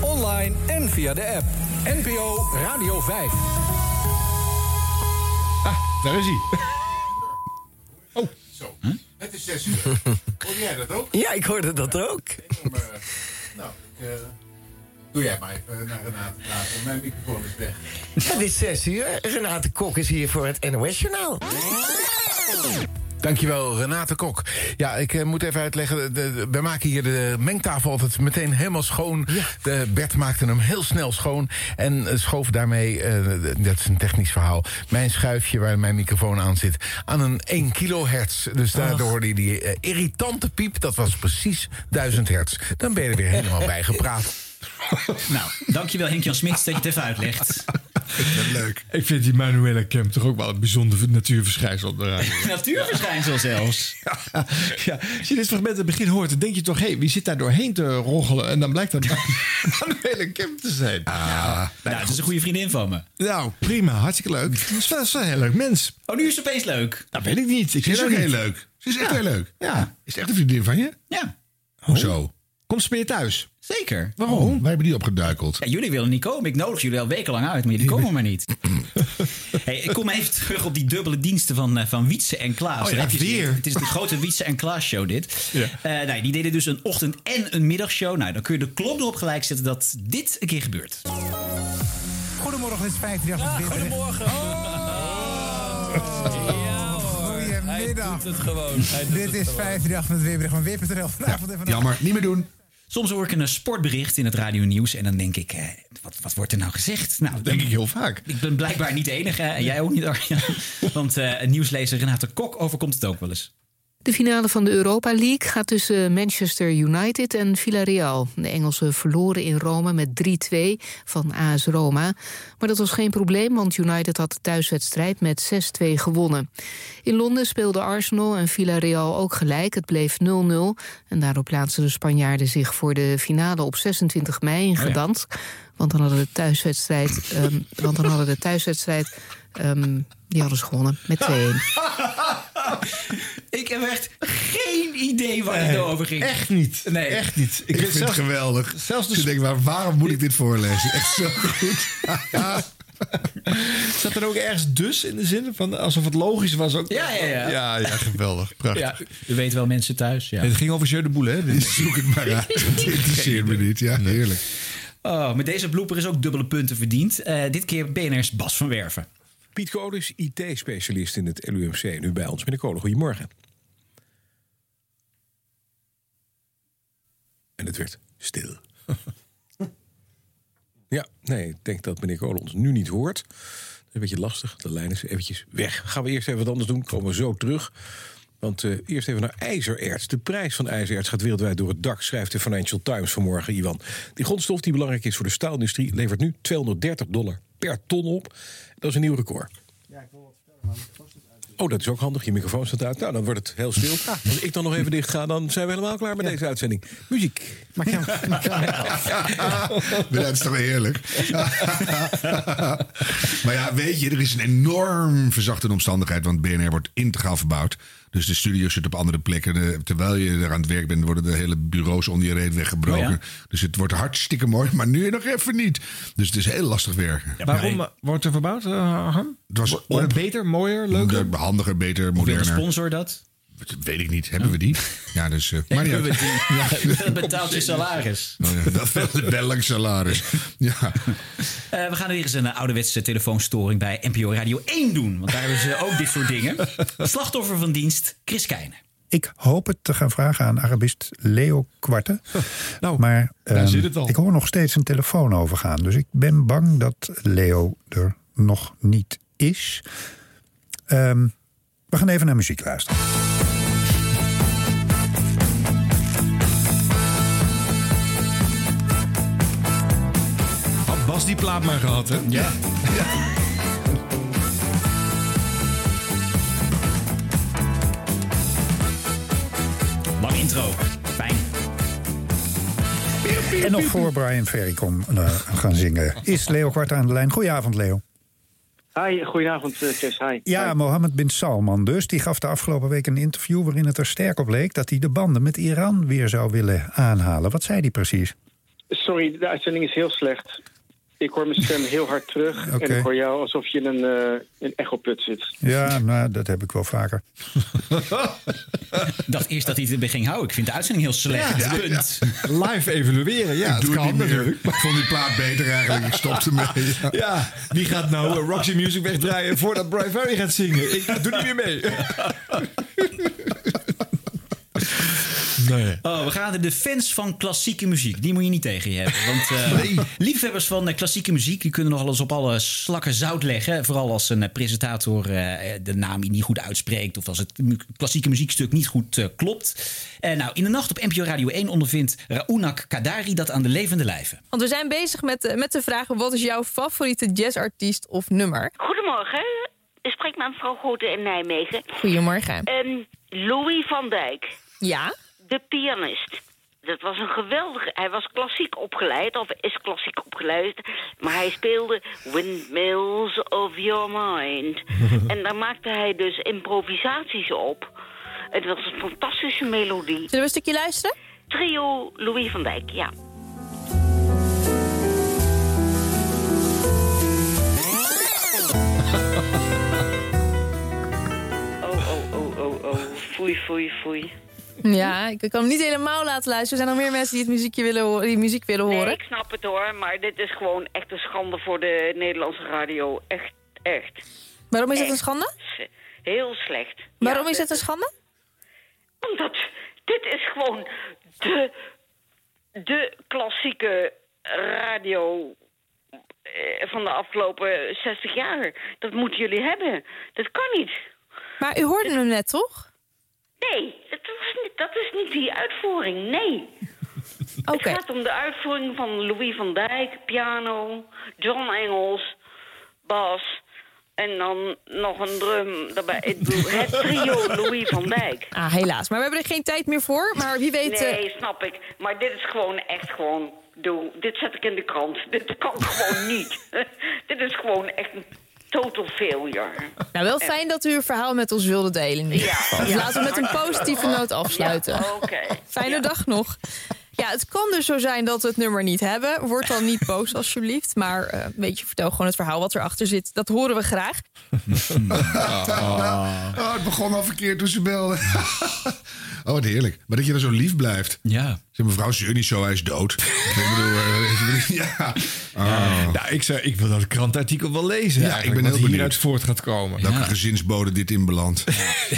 online en via de app. NPO Radio 5. Daar is hij. [laughs] Oh, zo. Het is zes uur. Hoor jij dat ook? Ja, ik hoorde dat ook. Nou, ik, eh, doe jij maar even naar Renate praten. Mijn microfoon is weg. Het is zes uur. Renate Kok is hier voor het NOS Journaal. Dankjewel, Renate Kok. Ja, ik eh, moet even uitleggen. Wij maken hier de mengtafel altijd meteen helemaal schoon. De Bert maakte hem heel snel schoon. En eh, schoof daarmee, eh, dat is een technisch verhaal... mijn schuifje waar mijn microfoon aan zit... aan een 1 kilohertz. Dus daardoor hoorde je die irritante piep. Dat was precies 1000 hertz. Dan ben je er weer helemaal bij gepraat. [laughs] Nou, dankjewel Henk-Jan Smits dat je het even uitlegt. Leuk. [laughs] Ik vind die Manuela Kemp toch ook wel een bijzonder natuurverschijnsel op de radio. [laughs] Natuurverschijnsel zelfs. [laughs] Ja, ja, als je dit fragment in het begin hoort, dan denk je toch... hé, hey, wie zit daar doorheen te roggelen? En dan blijkt dat Manuela Kemp te zijn. nou, dat is een goede vriendin van me. Nou, prima. Hartstikke leuk. Het is wel, het is wel een heel leuk mens. Oh, nu is het opeens leuk. Dat weet ik niet. Ik Ze is ken ook heel leuk. Ze is echt Ja. heel leuk. Ja. Is het echt een vriendin van je? Ja, Hoezo? Komt ze bij je thuis? Zeker. Waarom? Wij hebben die opgeduikeld. Ja, jullie willen niet komen. Ik nodig jullie al wekenlang uit, maar jullie komen maar niet. [laughs] hey, ik kom even terug op die dubbele diensten van, eh, van Wietse en Klaas. Oh ja, je weer. Het is de grote Wietse en Klaas show dit. Ja. Eh, nou, die deden dus een ochtend- en een middagshow. Nou, dan kun je de klok erop gelijk zetten dat dit een keer gebeurt. Goedemorgen, het is 538. goedemorgen. Goedemiddag. Goedemiddag. Doet het gewoon. Hij doet Dit het is gewoon. 538 met Weerbericht van Weer.nl. Vanavond vanavond. Jammer, niet meer doen. Soms hoor ik een eh, sportbericht in het radionieuws en dan denk ik, eh, wat, wat wordt er nou gezegd? Nou, Denk ik heel vaak. Ik ben blijkbaar niet de enige en jij ook niet, Arjan. [laughs] Want eh nieuwslezer Renate Kok overkomt het ook wel eens. De finale van de Europa League gaat tussen Manchester United en Villarreal. De Engelsen verloren in Rome met 3-2 van AS Roma. Maar dat was geen probleem, want United had de thuiswedstrijd met 6-2 gewonnen. In Londen speelden Arsenal en Villarreal ook gelijk. Het bleef 0-0 en daardoor plaatsten de Spanjaarden zich voor de finale op 26 mei in ja. Gdansk. Want dan hadden de thuiswedstrijd, ehm, want dan hadden de thuiswedstrijd ehm, die hadden ze gewonnen met 2-1. [laughs] [laughs] Ik heb echt geen idee waar het nou over ging. Echt niet. Nee. Echt niet. Ik, vind het geweldig. zelfs de ik denk, maar waarom moet ik dit voorlezen? Echt zo [laughs] goed. [laughs] Zat er ook ergens dus in de zin van alsof het logisch was ook? Ja, ja, ja. Ja, ja, geweldig. Prachtig. Ja, u weet wel mensen thuis. Ja. Het ging over Jeu de Boule, hè? Dit- Zoek het maar uit. Het interesseert me niet. Ja, heerlijk. Oh, met deze blooper is ook dubbele punten verdiend. Eh, dit keer BNR's Bas van Werven. Piet Kodus, IT-specialist in het LUMC. Nu bij ons. Meneer Kolen, goedemorgen. En het werd stil. [laughs] ja, nee, ik denk dat meneer Kolen ons nu niet hoort. Dat is een beetje lastig. De lijn is eventjes weg. Gaan we eerst even wat anders doen. Komen we zo terug. Want eh, eerst even naar ijzererts. De prijs van ijzererts gaat wereldwijd door het dak, schrijft de Financial Times vanmorgen, Iwan. Die grondstof die belangrijk is voor de staalindustrie levert nu 230 dollar per ton op. Dat is een nieuw record. Oh, dat is ook handig. Je microfoon staat uit. Nou, dan wordt het heel stil. Als ik dan nog even dicht ga, dan zijn we helemaal klaar met deze uitzending. Muziek. Dat is toch heerlijk? [laughs] maar ja, weet je, er is een enorm verzachtende omstandigheid. Want BNR wordt integraal verbouwd. Dus de studio zit op andere plekken. Terwijl je er aan het werk bent, worden de hele bureaus onder je reet weggebroken. Oh ja? Dus het wordt hartstikke mooi, maar nu nog even niet. Dus het is heel lastig werken. Waarom eh, wordt er verbouwd, uh? Het was Wordt het beter, mooier, leuker? Handiger, beter, Wil de moderner. sponsor dat? Dat weet ik niet. Hebben we die? [laughs] Ja, dus... eh maar we die? [laughs] [laughs] Dat betaalt je salaris. Oh ja, dat wel, wel lang salaris. Ja. Eh, we gaan weer eens een eh, ouderwetse telefoonstoring bij NPO Radio 1 doen. Want daar hebben ze ook dit soort dingen. Slachtoffer van dienst, Chris Keijnen. Ik hoop het te gaan vragen aan Arabist Leo Kwarte. Nou, maar daar ehm, zit het al. ik hoor nog steeds een telefoon overgaan. Dus ik ben bang dat Leo er nog niet is. Ehm, we gaan even naar muziek luisteren. Bas die plaat maar gehad, hè? Ja. [laughs] Lang intro. Fijn. En nog voor Brian Ferry kon eh, gaan zingen, is Leo Kwarte aan de lijn. Goedenavond, Leo. Hi, goedenavond eh, Chris. Hi. Ja, Hi. Mohammed bin Salman dus. Die gaf de afgelopen week een interview waarin het er sterk op leek... dat hij de banden met Iran weer zou willen aanhalen. Wat zei hij precies? Sorry, de uitzending is heel slecht. Ik hoor mijn stem heel hard terug. [laughs] En ik hoor jou alsof je in een, eh een echoput zit. Ja, nou, dat heb ik wel vaker. [laughs] Ik dacht eerst dat hij het ging houden. Ik vind de uitzending heel slecht. Ja, Punt. Live evalueren, ja, ik doe het kan niet meer. natuurlijk. Ik vond die plaat beter eigenlijk. Ik stopte mee. Ja. Ja, wie gaat nou eh, Roxy Music wegdraaien voordat Brian Ferry gaat zingen? Ik doe niet meer mee. [laughs] Nee. Oh, we gaan naar de fans van klassieke muziek. Die moet je niet tegen je hebben. Want eh, [laughs] liefhebbers van eh, klassieke muziek... die kunnen nog wel eens op alle slakken zout leggen. Vooral als een eh, presentator eh, de naam niet goed uitspreekt... of als het mu- klassieke muziekstuk niet goed eh, klopt. Eh, nou, in de nacht op NPO Radio 1 ondervindt Raunak Kadari dat aan de levende lijve. Want we zijn bezig met, met de vraag: wat is jouw favoriete jazzartiest of nummer? Goedemorgen. Ik spreek met mevrouw Grote in Nijmegen. Goedemorgen. Ehm, Louis van Dijk. Ja? De pianist. Dat was een geweldige... Hij was klassiek opgeleid, of is klassiek opgeleid. Maar hij speelde Windmills of Your Mind. [laughs] en daar maakte hij dus improvisaties op. Het was een fantastische melodie. Zullen we een stukje luisteren? Trio Louis van Dijk, ja. Foei, foei, foei. Ja, ik kan hem niet helemaal laten luisteren. Er zijn nog meer mensen die, het muziekje willen, horen- die muziek willen horen. Nee, ik snap het hoor, maar dit is gewoon echt een schande voor de Nederlandse radio. Echt, echt. Waarom is het een schande? Heel slecht. Waarom is het een schande? Omdat dit is gewoon de, de klassieke radio eh, van de afgelopen 60 jaar. Dat moeten jullie hebben. Dat kan niet. Maar u hoorde hem net, toch? Nee, dat, was niet, dat is niet die uitvoering. Nee. [laughs] Het gaat om de uitvoering van Louis van Dijk, piano, John Engels, bas en dan nog een drum daarbij. Het trio [laughs] Louis van Dijk. Ah, helaas. Maar we hebben er geen tijd meer voor. Maar wie weet... eh, Nee, snap ik. Maar dit is gewoon echt gewoon... Doe, dit zet ik in de krant. Dit kan gewoon niet. [laughs] dit is gewoon echt een total failure. Nou, wel fijn dat u uw verhaal met ons wilde delen. Ja. Dus laten we met een positieve noot afsluiten. Ja, oké. Fijne dag nog. Ja, het kan dus zo zijn dat we het nummer niet hebben. Word dan niet boos, [laughs] alsjeblieft. Maar eh, weet je, vertel gewoon het verhaal wat erachter zit. Dat horen we graag. [laughs] Oh, het begon al verkeerd toen ze belde. [laughs] oh, wat heerlijk. Maar dat je er zo lief blijft. Ja. Zeg, mevrouw, zo, hij is dood. ik bedoel, eh, ja. Oh. Nou, ik, zou, ik wil dat krantartikel wel lezen. Ja, ik ben heel benieuwd. hieruit voort gaat komen. Welke gezinsbode dit inbelandt.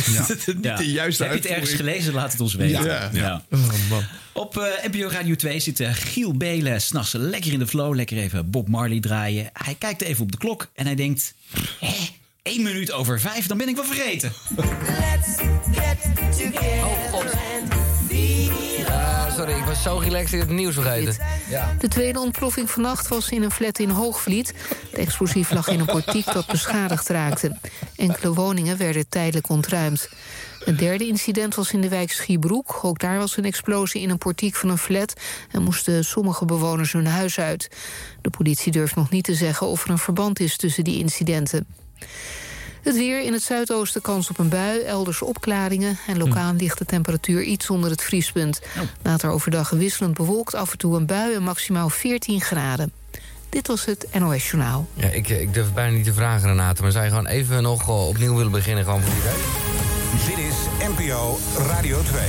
Ja. Niet de juiste Heb je het ergens gelezen? Laat het ons weten. Ja. Ja. Oh, man. Op eh, NPO Radio 2 zit eh, Giel Belen s'nachts lekker in de flow. Lekker even Bob Marley draaien. Hij kijkt even op de klok en hij denkt... Hé, één minuut over vijf, dan ben ik wel vergeten. Ah, sorry, ik was zo relaxed in het nieuws vergeten. Ja. De tweede ontploffing vannacht was in een flat in Hoogvliet. Het explosief lag in een portiek dat beschadigd raakte. Enkele woningen werden tijdelijk ontruimd. Het derde incident was in de wijk Schiebroek. Ook daar was een explosie in een portiek van een flat... en moesten sommige bewoners hun huis uit. De politie durft nog niet te zeggen of er een verband is tussen die incidenten. Het weer in het zuidoosten kans op een bui, elders opklaringen... en lokaal ligt de temperatuur iets onder het vriespunt. Later overdag wisselend bewolkt, af en toe een bui en maximaal 14 graden. Dit was het NOS Journaal. Ja, ik, ik durf bijna niet te vragen, Renate. Maar zou je gewoon even nog eh, opnieuw willen beginnen? Gewoon voor die tijd? Dit is NPO Radio 2.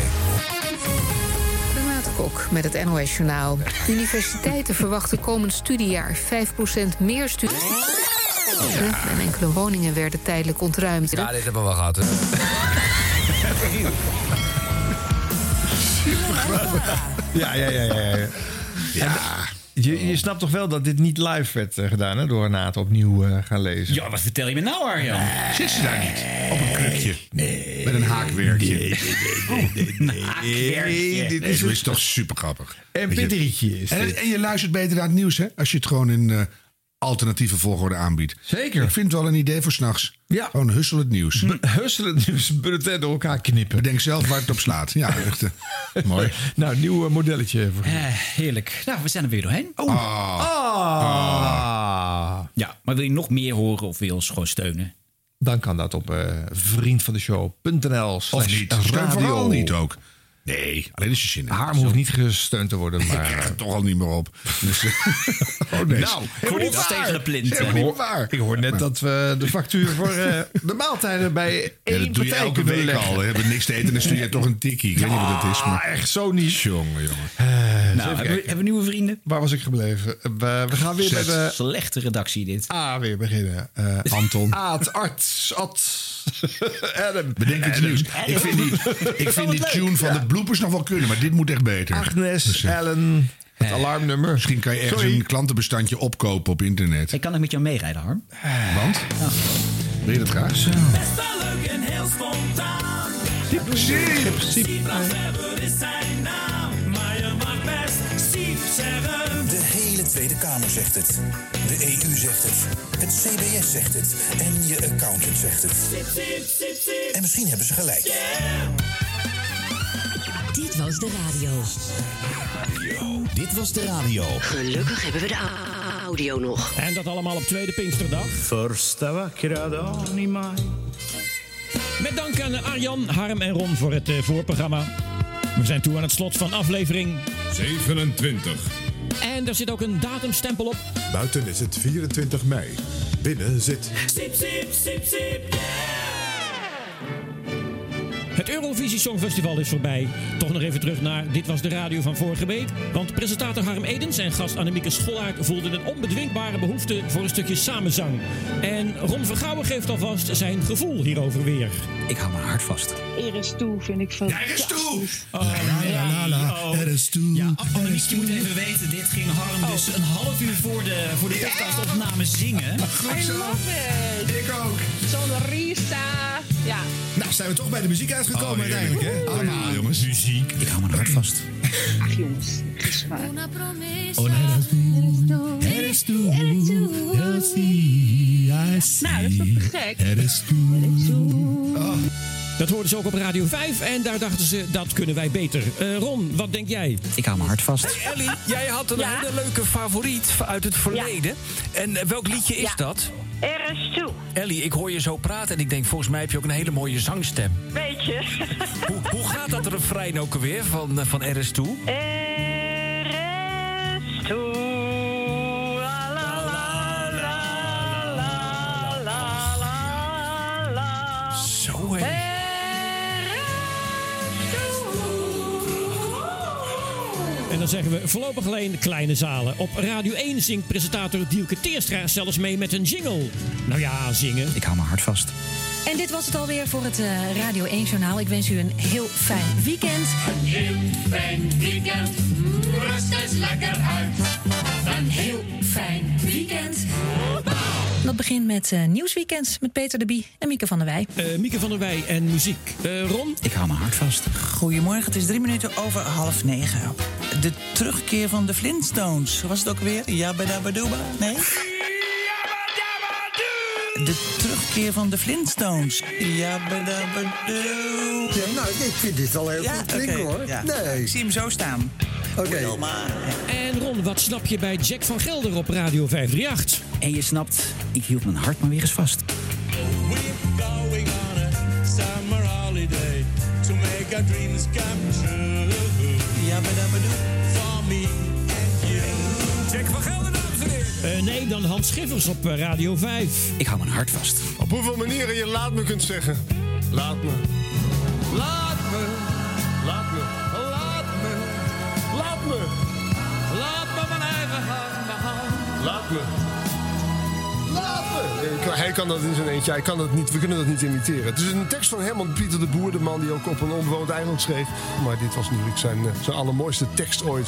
Renate Kok met het NOS Journaal. Universiteiten [laughs] verwachten komend studiejaar 5% meer studenten. En enkele woningen werden tijdelijk ontruimd. Ja, dit hebben we wel gehad. Hè? Ja, ja, ja, ja. ja. En Je, je snapt toch wel dat dit niet live werd eh, gedaan, hè? Door Renate opnieuw eh, gaan lezen. Ja, wat vertel je me nou, Arjan? Zit ze daar niet? Op een krukje. Nee. Met een haakwerkje. Nee, nee, nee, Nee, dit Nee, is toch super grappig. En Pitterietje is En, dit. en je luistert beter naar het nieuws, hè? Als je het gewoon in eh, alternatieve volgorde aanbiedt. Zeker. Ik vind het wel een idee voor s'nachts. Ja. Gewoon hussel het nieuws. Hussel het nieuws, bulletin door elkaar knippen. Bedenk zelf waar het op slaat. Ja, [laughs] echt. eh, mooi. Nou, nieuw eh, modelletje. Voor... Eh, heerlijk. Nou, we zijn er weer doorheen. Ah. Ah. Ja, maar wil je nog meer horen of wil je ons gewoon steunen? Dan kan dat op eh vriendvandeshow.nl Of niet. Steun vooral niet ook. Nee, alleen als je zin hebt. Harm hoeft niet gesteund te worden, Ik maar... krijg het toch al niet meer op. [laughs] Dus, oh nee. Nou, helemaal niet tegen de plint. Ik niet hoor, waar. ik hoor net dat we de factuur voor eh, de maaltijden bij Ja, één dat doe je partij elke kunnen week leggen. al. We hebben niks te eten en dan stuur je toch een tikkie. Ik weet niet wat het is. Ah, Maar... echt zo niet. Jongen, jongen. Eh, Nou, hebben we, hebben we nieuwe vrienden? Waar was ik gebleven? Eh, We, we gaan weer Zet. met de Slechte redactie dit. A weer beginnen. Eh Anton. [laughs] Aad, arts, Ad, Adam. Bedenk iets nieuws. Ik vind die, ik vind die tune van de bloopers nog wel kunnen, maar dit moet echt beter. Agnes, Dus, eh, Ellen, het alarmnummer. Misschien kan je ergens Sorry. een klantenbestandje opkopen op internet. Ik kan ik met jou meerijden, Harm. Want? Wil je dat graag? Best wel leuk en heel spontaan. Siep, Siep Tweede Kamer zegt het. De EU zegt het. Het CBS zegt het. En je accountant zegt het. En misschien hebben ze gelijk. Dit was de radio. Dit was de radio. Gelukkig hebben we de audio nog. En dat allemaal op tweede Pinksterdag. Första vackra dagen i maj Met dank aan Arjan, Harm en Ron voor het eh, voorprogramma. We zijn toe aan het slot van aflevering 27. En er zit ook een datumstempel op. Buiten is het 24 mei. Binnen zit Siep, siep, siep, siep. Het Eurovisie Songfestival is voorbij. Toch nog even terug naar Dit was de radio van vorige week. Want presentator Harm Edens en gast Annemieke Schollaert voelden een onbedwingbare behoefte voor een stukje samenzang. En Ron Vergouwen geeft alvast zijn gevoel hierover weer. Ik hou mijn hart vast. Er is toe, vind ik van. Er is toe! Oh, nee. Er is toe. Ja, Annemiek, je moet even weten, dit ging Harm dus een half uur voor de, voor de podcastopname zingen. Goed zo. it. Ik ook. Zo'n Rista. Ja. Nou, zijn we toch bij de muziek uitgekomen Oh, uiteindelijk, hè? Allemaal, jongens. Muziek. Ik hou mijn hart vast. Ach jongens, het is waar. Oh, nee, dat is toe. Er is toe. Er is I Nou, dat is toch te gek? Er is toe. Oh. Dat hoorden ze ook op Radio 5 en daar dachten ze, dat kunnen wij beter. Eh, Ron, wat denk jij? Ik hou mijn hart vast. Ellie, jij had een Ja? hele leuke favoriet uit het verleden. En welk liedje is Ja. dat? Er is toe. Ellie, ik hoor je zo praten en ik denk, volgens mij heb je ook een hele mooie zangstem. Weet je. [laughs] Hoe, hoe gaat dat refrein ook alweer van, eh, van RS toe? Is toe. La, la, la, la, la, la, la. Zo. En dan zeggen we voorlopig alleen kleine zalen. Op Radio 1 zingt presentator Dielke Teerstra zelfs mee met een jingle. Nou ja, zingen. Ik hou mijn hart vast. En dit was het alweer voor het eh, Radio 1-journaal. Ik wens u een heel fijn weekend. Een heel fijn weekend. Rust eens lekker uit. Een heel Fijn weekend. Dat begint met eh, Nieuwsweekend met Peter de Bie en Mieke van der Wij. Eh, Mieke van der Wij en muziek. Eh, Ron? Ik hou mijn hart vast. Goedemorgen, het is drie minuten over half negen. De terugkeer van de Flintstones. Was het ook weer? Jabba-dabba-dooba? Nee? De terugkeer van de Flintstones. Jabba-dabba-doo. Ja, nou, ik vind dit al heel Ja, goed klinken, hoor. ja. Nee. Ik zie hem zo staan. Oké. En Ron, wat snap je bij Jack van Gelder op Radio 538? En je snapt, ik hield mijn hart maar weer eens vast. going on a summer holiday to make our dreams come true. Nee, dan Hans Schiffers op eh, Radio 5. Ik hou mijn hart vast. Op hoeveel manieren je laat me kunt zeggen. Laat me. Laat me. Laat me. Laat me. Laat me. Laat me mijn eigen begaan. Laat me. Ik- Hij kan dat in zijn eentje. Hij kan dat niet, we kunnen dat niet imiteren. Het is een tekst van Herman Pieter de Boer, de man die ook op een onbewoond eiland schreef. Maar dit was natuurlijk zijn, eh, zijn allermooiste tekst ooit.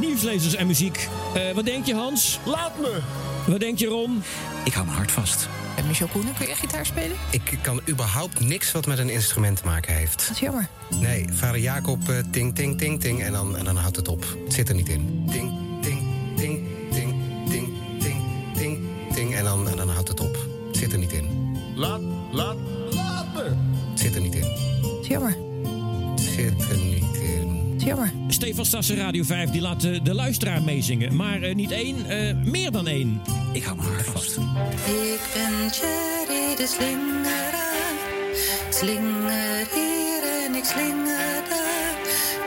Nieuwslezers en muziek. Eh, wat denk je, Hans? Laat me. Wat denk je, Ron? Ik hou mijn hart vast. En Michel Koenen, kun je gitaar spelen? Ik kan überhaupt niks wat met een instrument te maken heeft. Dat is jammer. Nee, vader Jacob, eh, ting, ting, ting, ting. En dan, en dan houdt het op. Het zit er niet in. Ting, ting, ting, jammer. Stefan Stassen, Radio 5, die laat eh, de luisteraar meezingen. Maar eh, niet één, eh, meer dan één. Ik hou mijn hart vast. Ik ben Cherry de slingeraar. Slinger hier en ik slinger daar.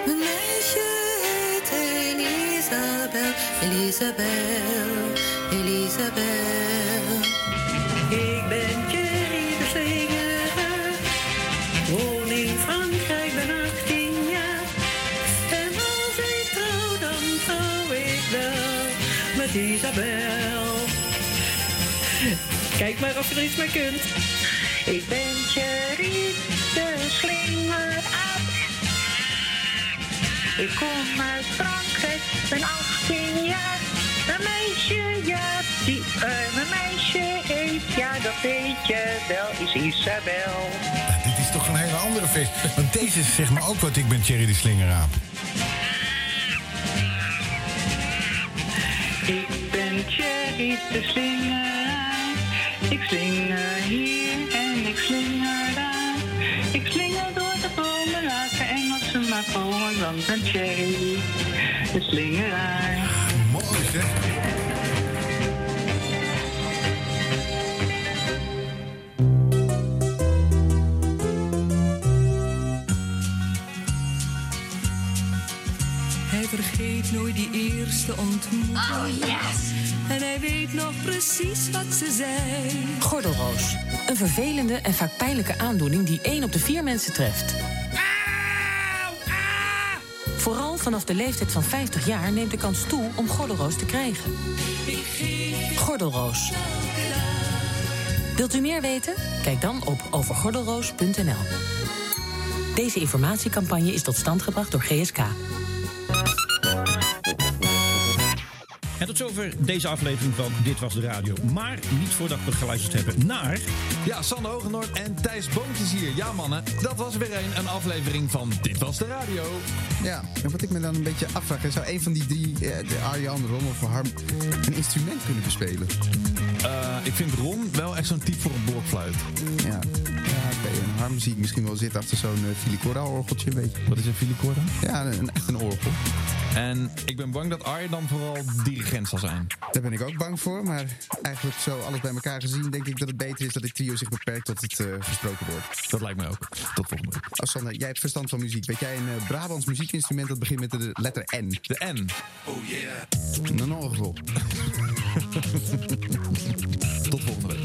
Mijn meisje heet Elisabel. Elisabel, Elisabel. Isabel. Kijk maar of je er iets mee kunt. Ik ben Cherry, de slingeraap. Ik kom uit Frankrijk, ben 18 jaar. Een meisje, ja, die, eh, mijn meisje heet, ja, dat weet je wel, is Isabel. Dit is toch een hele andere feest. Want deze is zeg maar ook wat ik ben Thierry de Slingeraap. Ik ben Cherry, de slingeraar. Ik slinger hier en ik slinger daar. Ik slinger door de bomen, laat de Engelsen maar komen, want ben Cherry, de slingeraar. Mooi zeg. Vergeet nooit die eerste ontmoeting. Oh, yes. En hij weet nog precies wat ze zei. Gordelroos. Een vervelende en vaak pijnlijke aandoening die één op de vier mensen treft. Vooral vanaf de leeftijd van 50 jaar neemt de kans toe om gordelroos te krijgen. Gordelroos. Wilt u meer weten? Kijk dan op overgordelroos.nl. Deze informatiecampagne is tot stand gebracht door GSK. En tot zover deze aflevering van Dit Was De Radio. Maar niet voordat we geluisterd hebben naar... Ja, Sander Hogenoord en Thijs Boontjes hier. Ja mannen, dat was weer een, een aflevering van Dit Was De Radio. Ja, en wat ik me dan een beetje afvraag... zou een van die drie, eh, de Arjan, Ron of Harm... een instrument kunnen bespelen? Eh, ik vind Ron wel echt zo'n type voor een blokfluit. Ja. En Harm zie ik misschien wel zitten achter zo'n uh, filicorda-orgeltje, weet je. Wat is een filicorda? Ja, een, echt een orgel. En ik ben bang dat Arjen dan vooral dirigent zal zijn. Daar ben ik ook bang voor, maar eigenlijk zo alles bij elkaar gezien... denk ik dat het beter is dat dit trio zich beperkt tot het uh, gesproken woord. Dat lijkt me ook. Tot volgende week. Oh, Sander, jij hebt verstand van muziek. Weet jij een uh, Brabants muziekinstrument dat begint met de letter N? De N? Oh yeah. Een orgel. [laughs] Tot volgende week.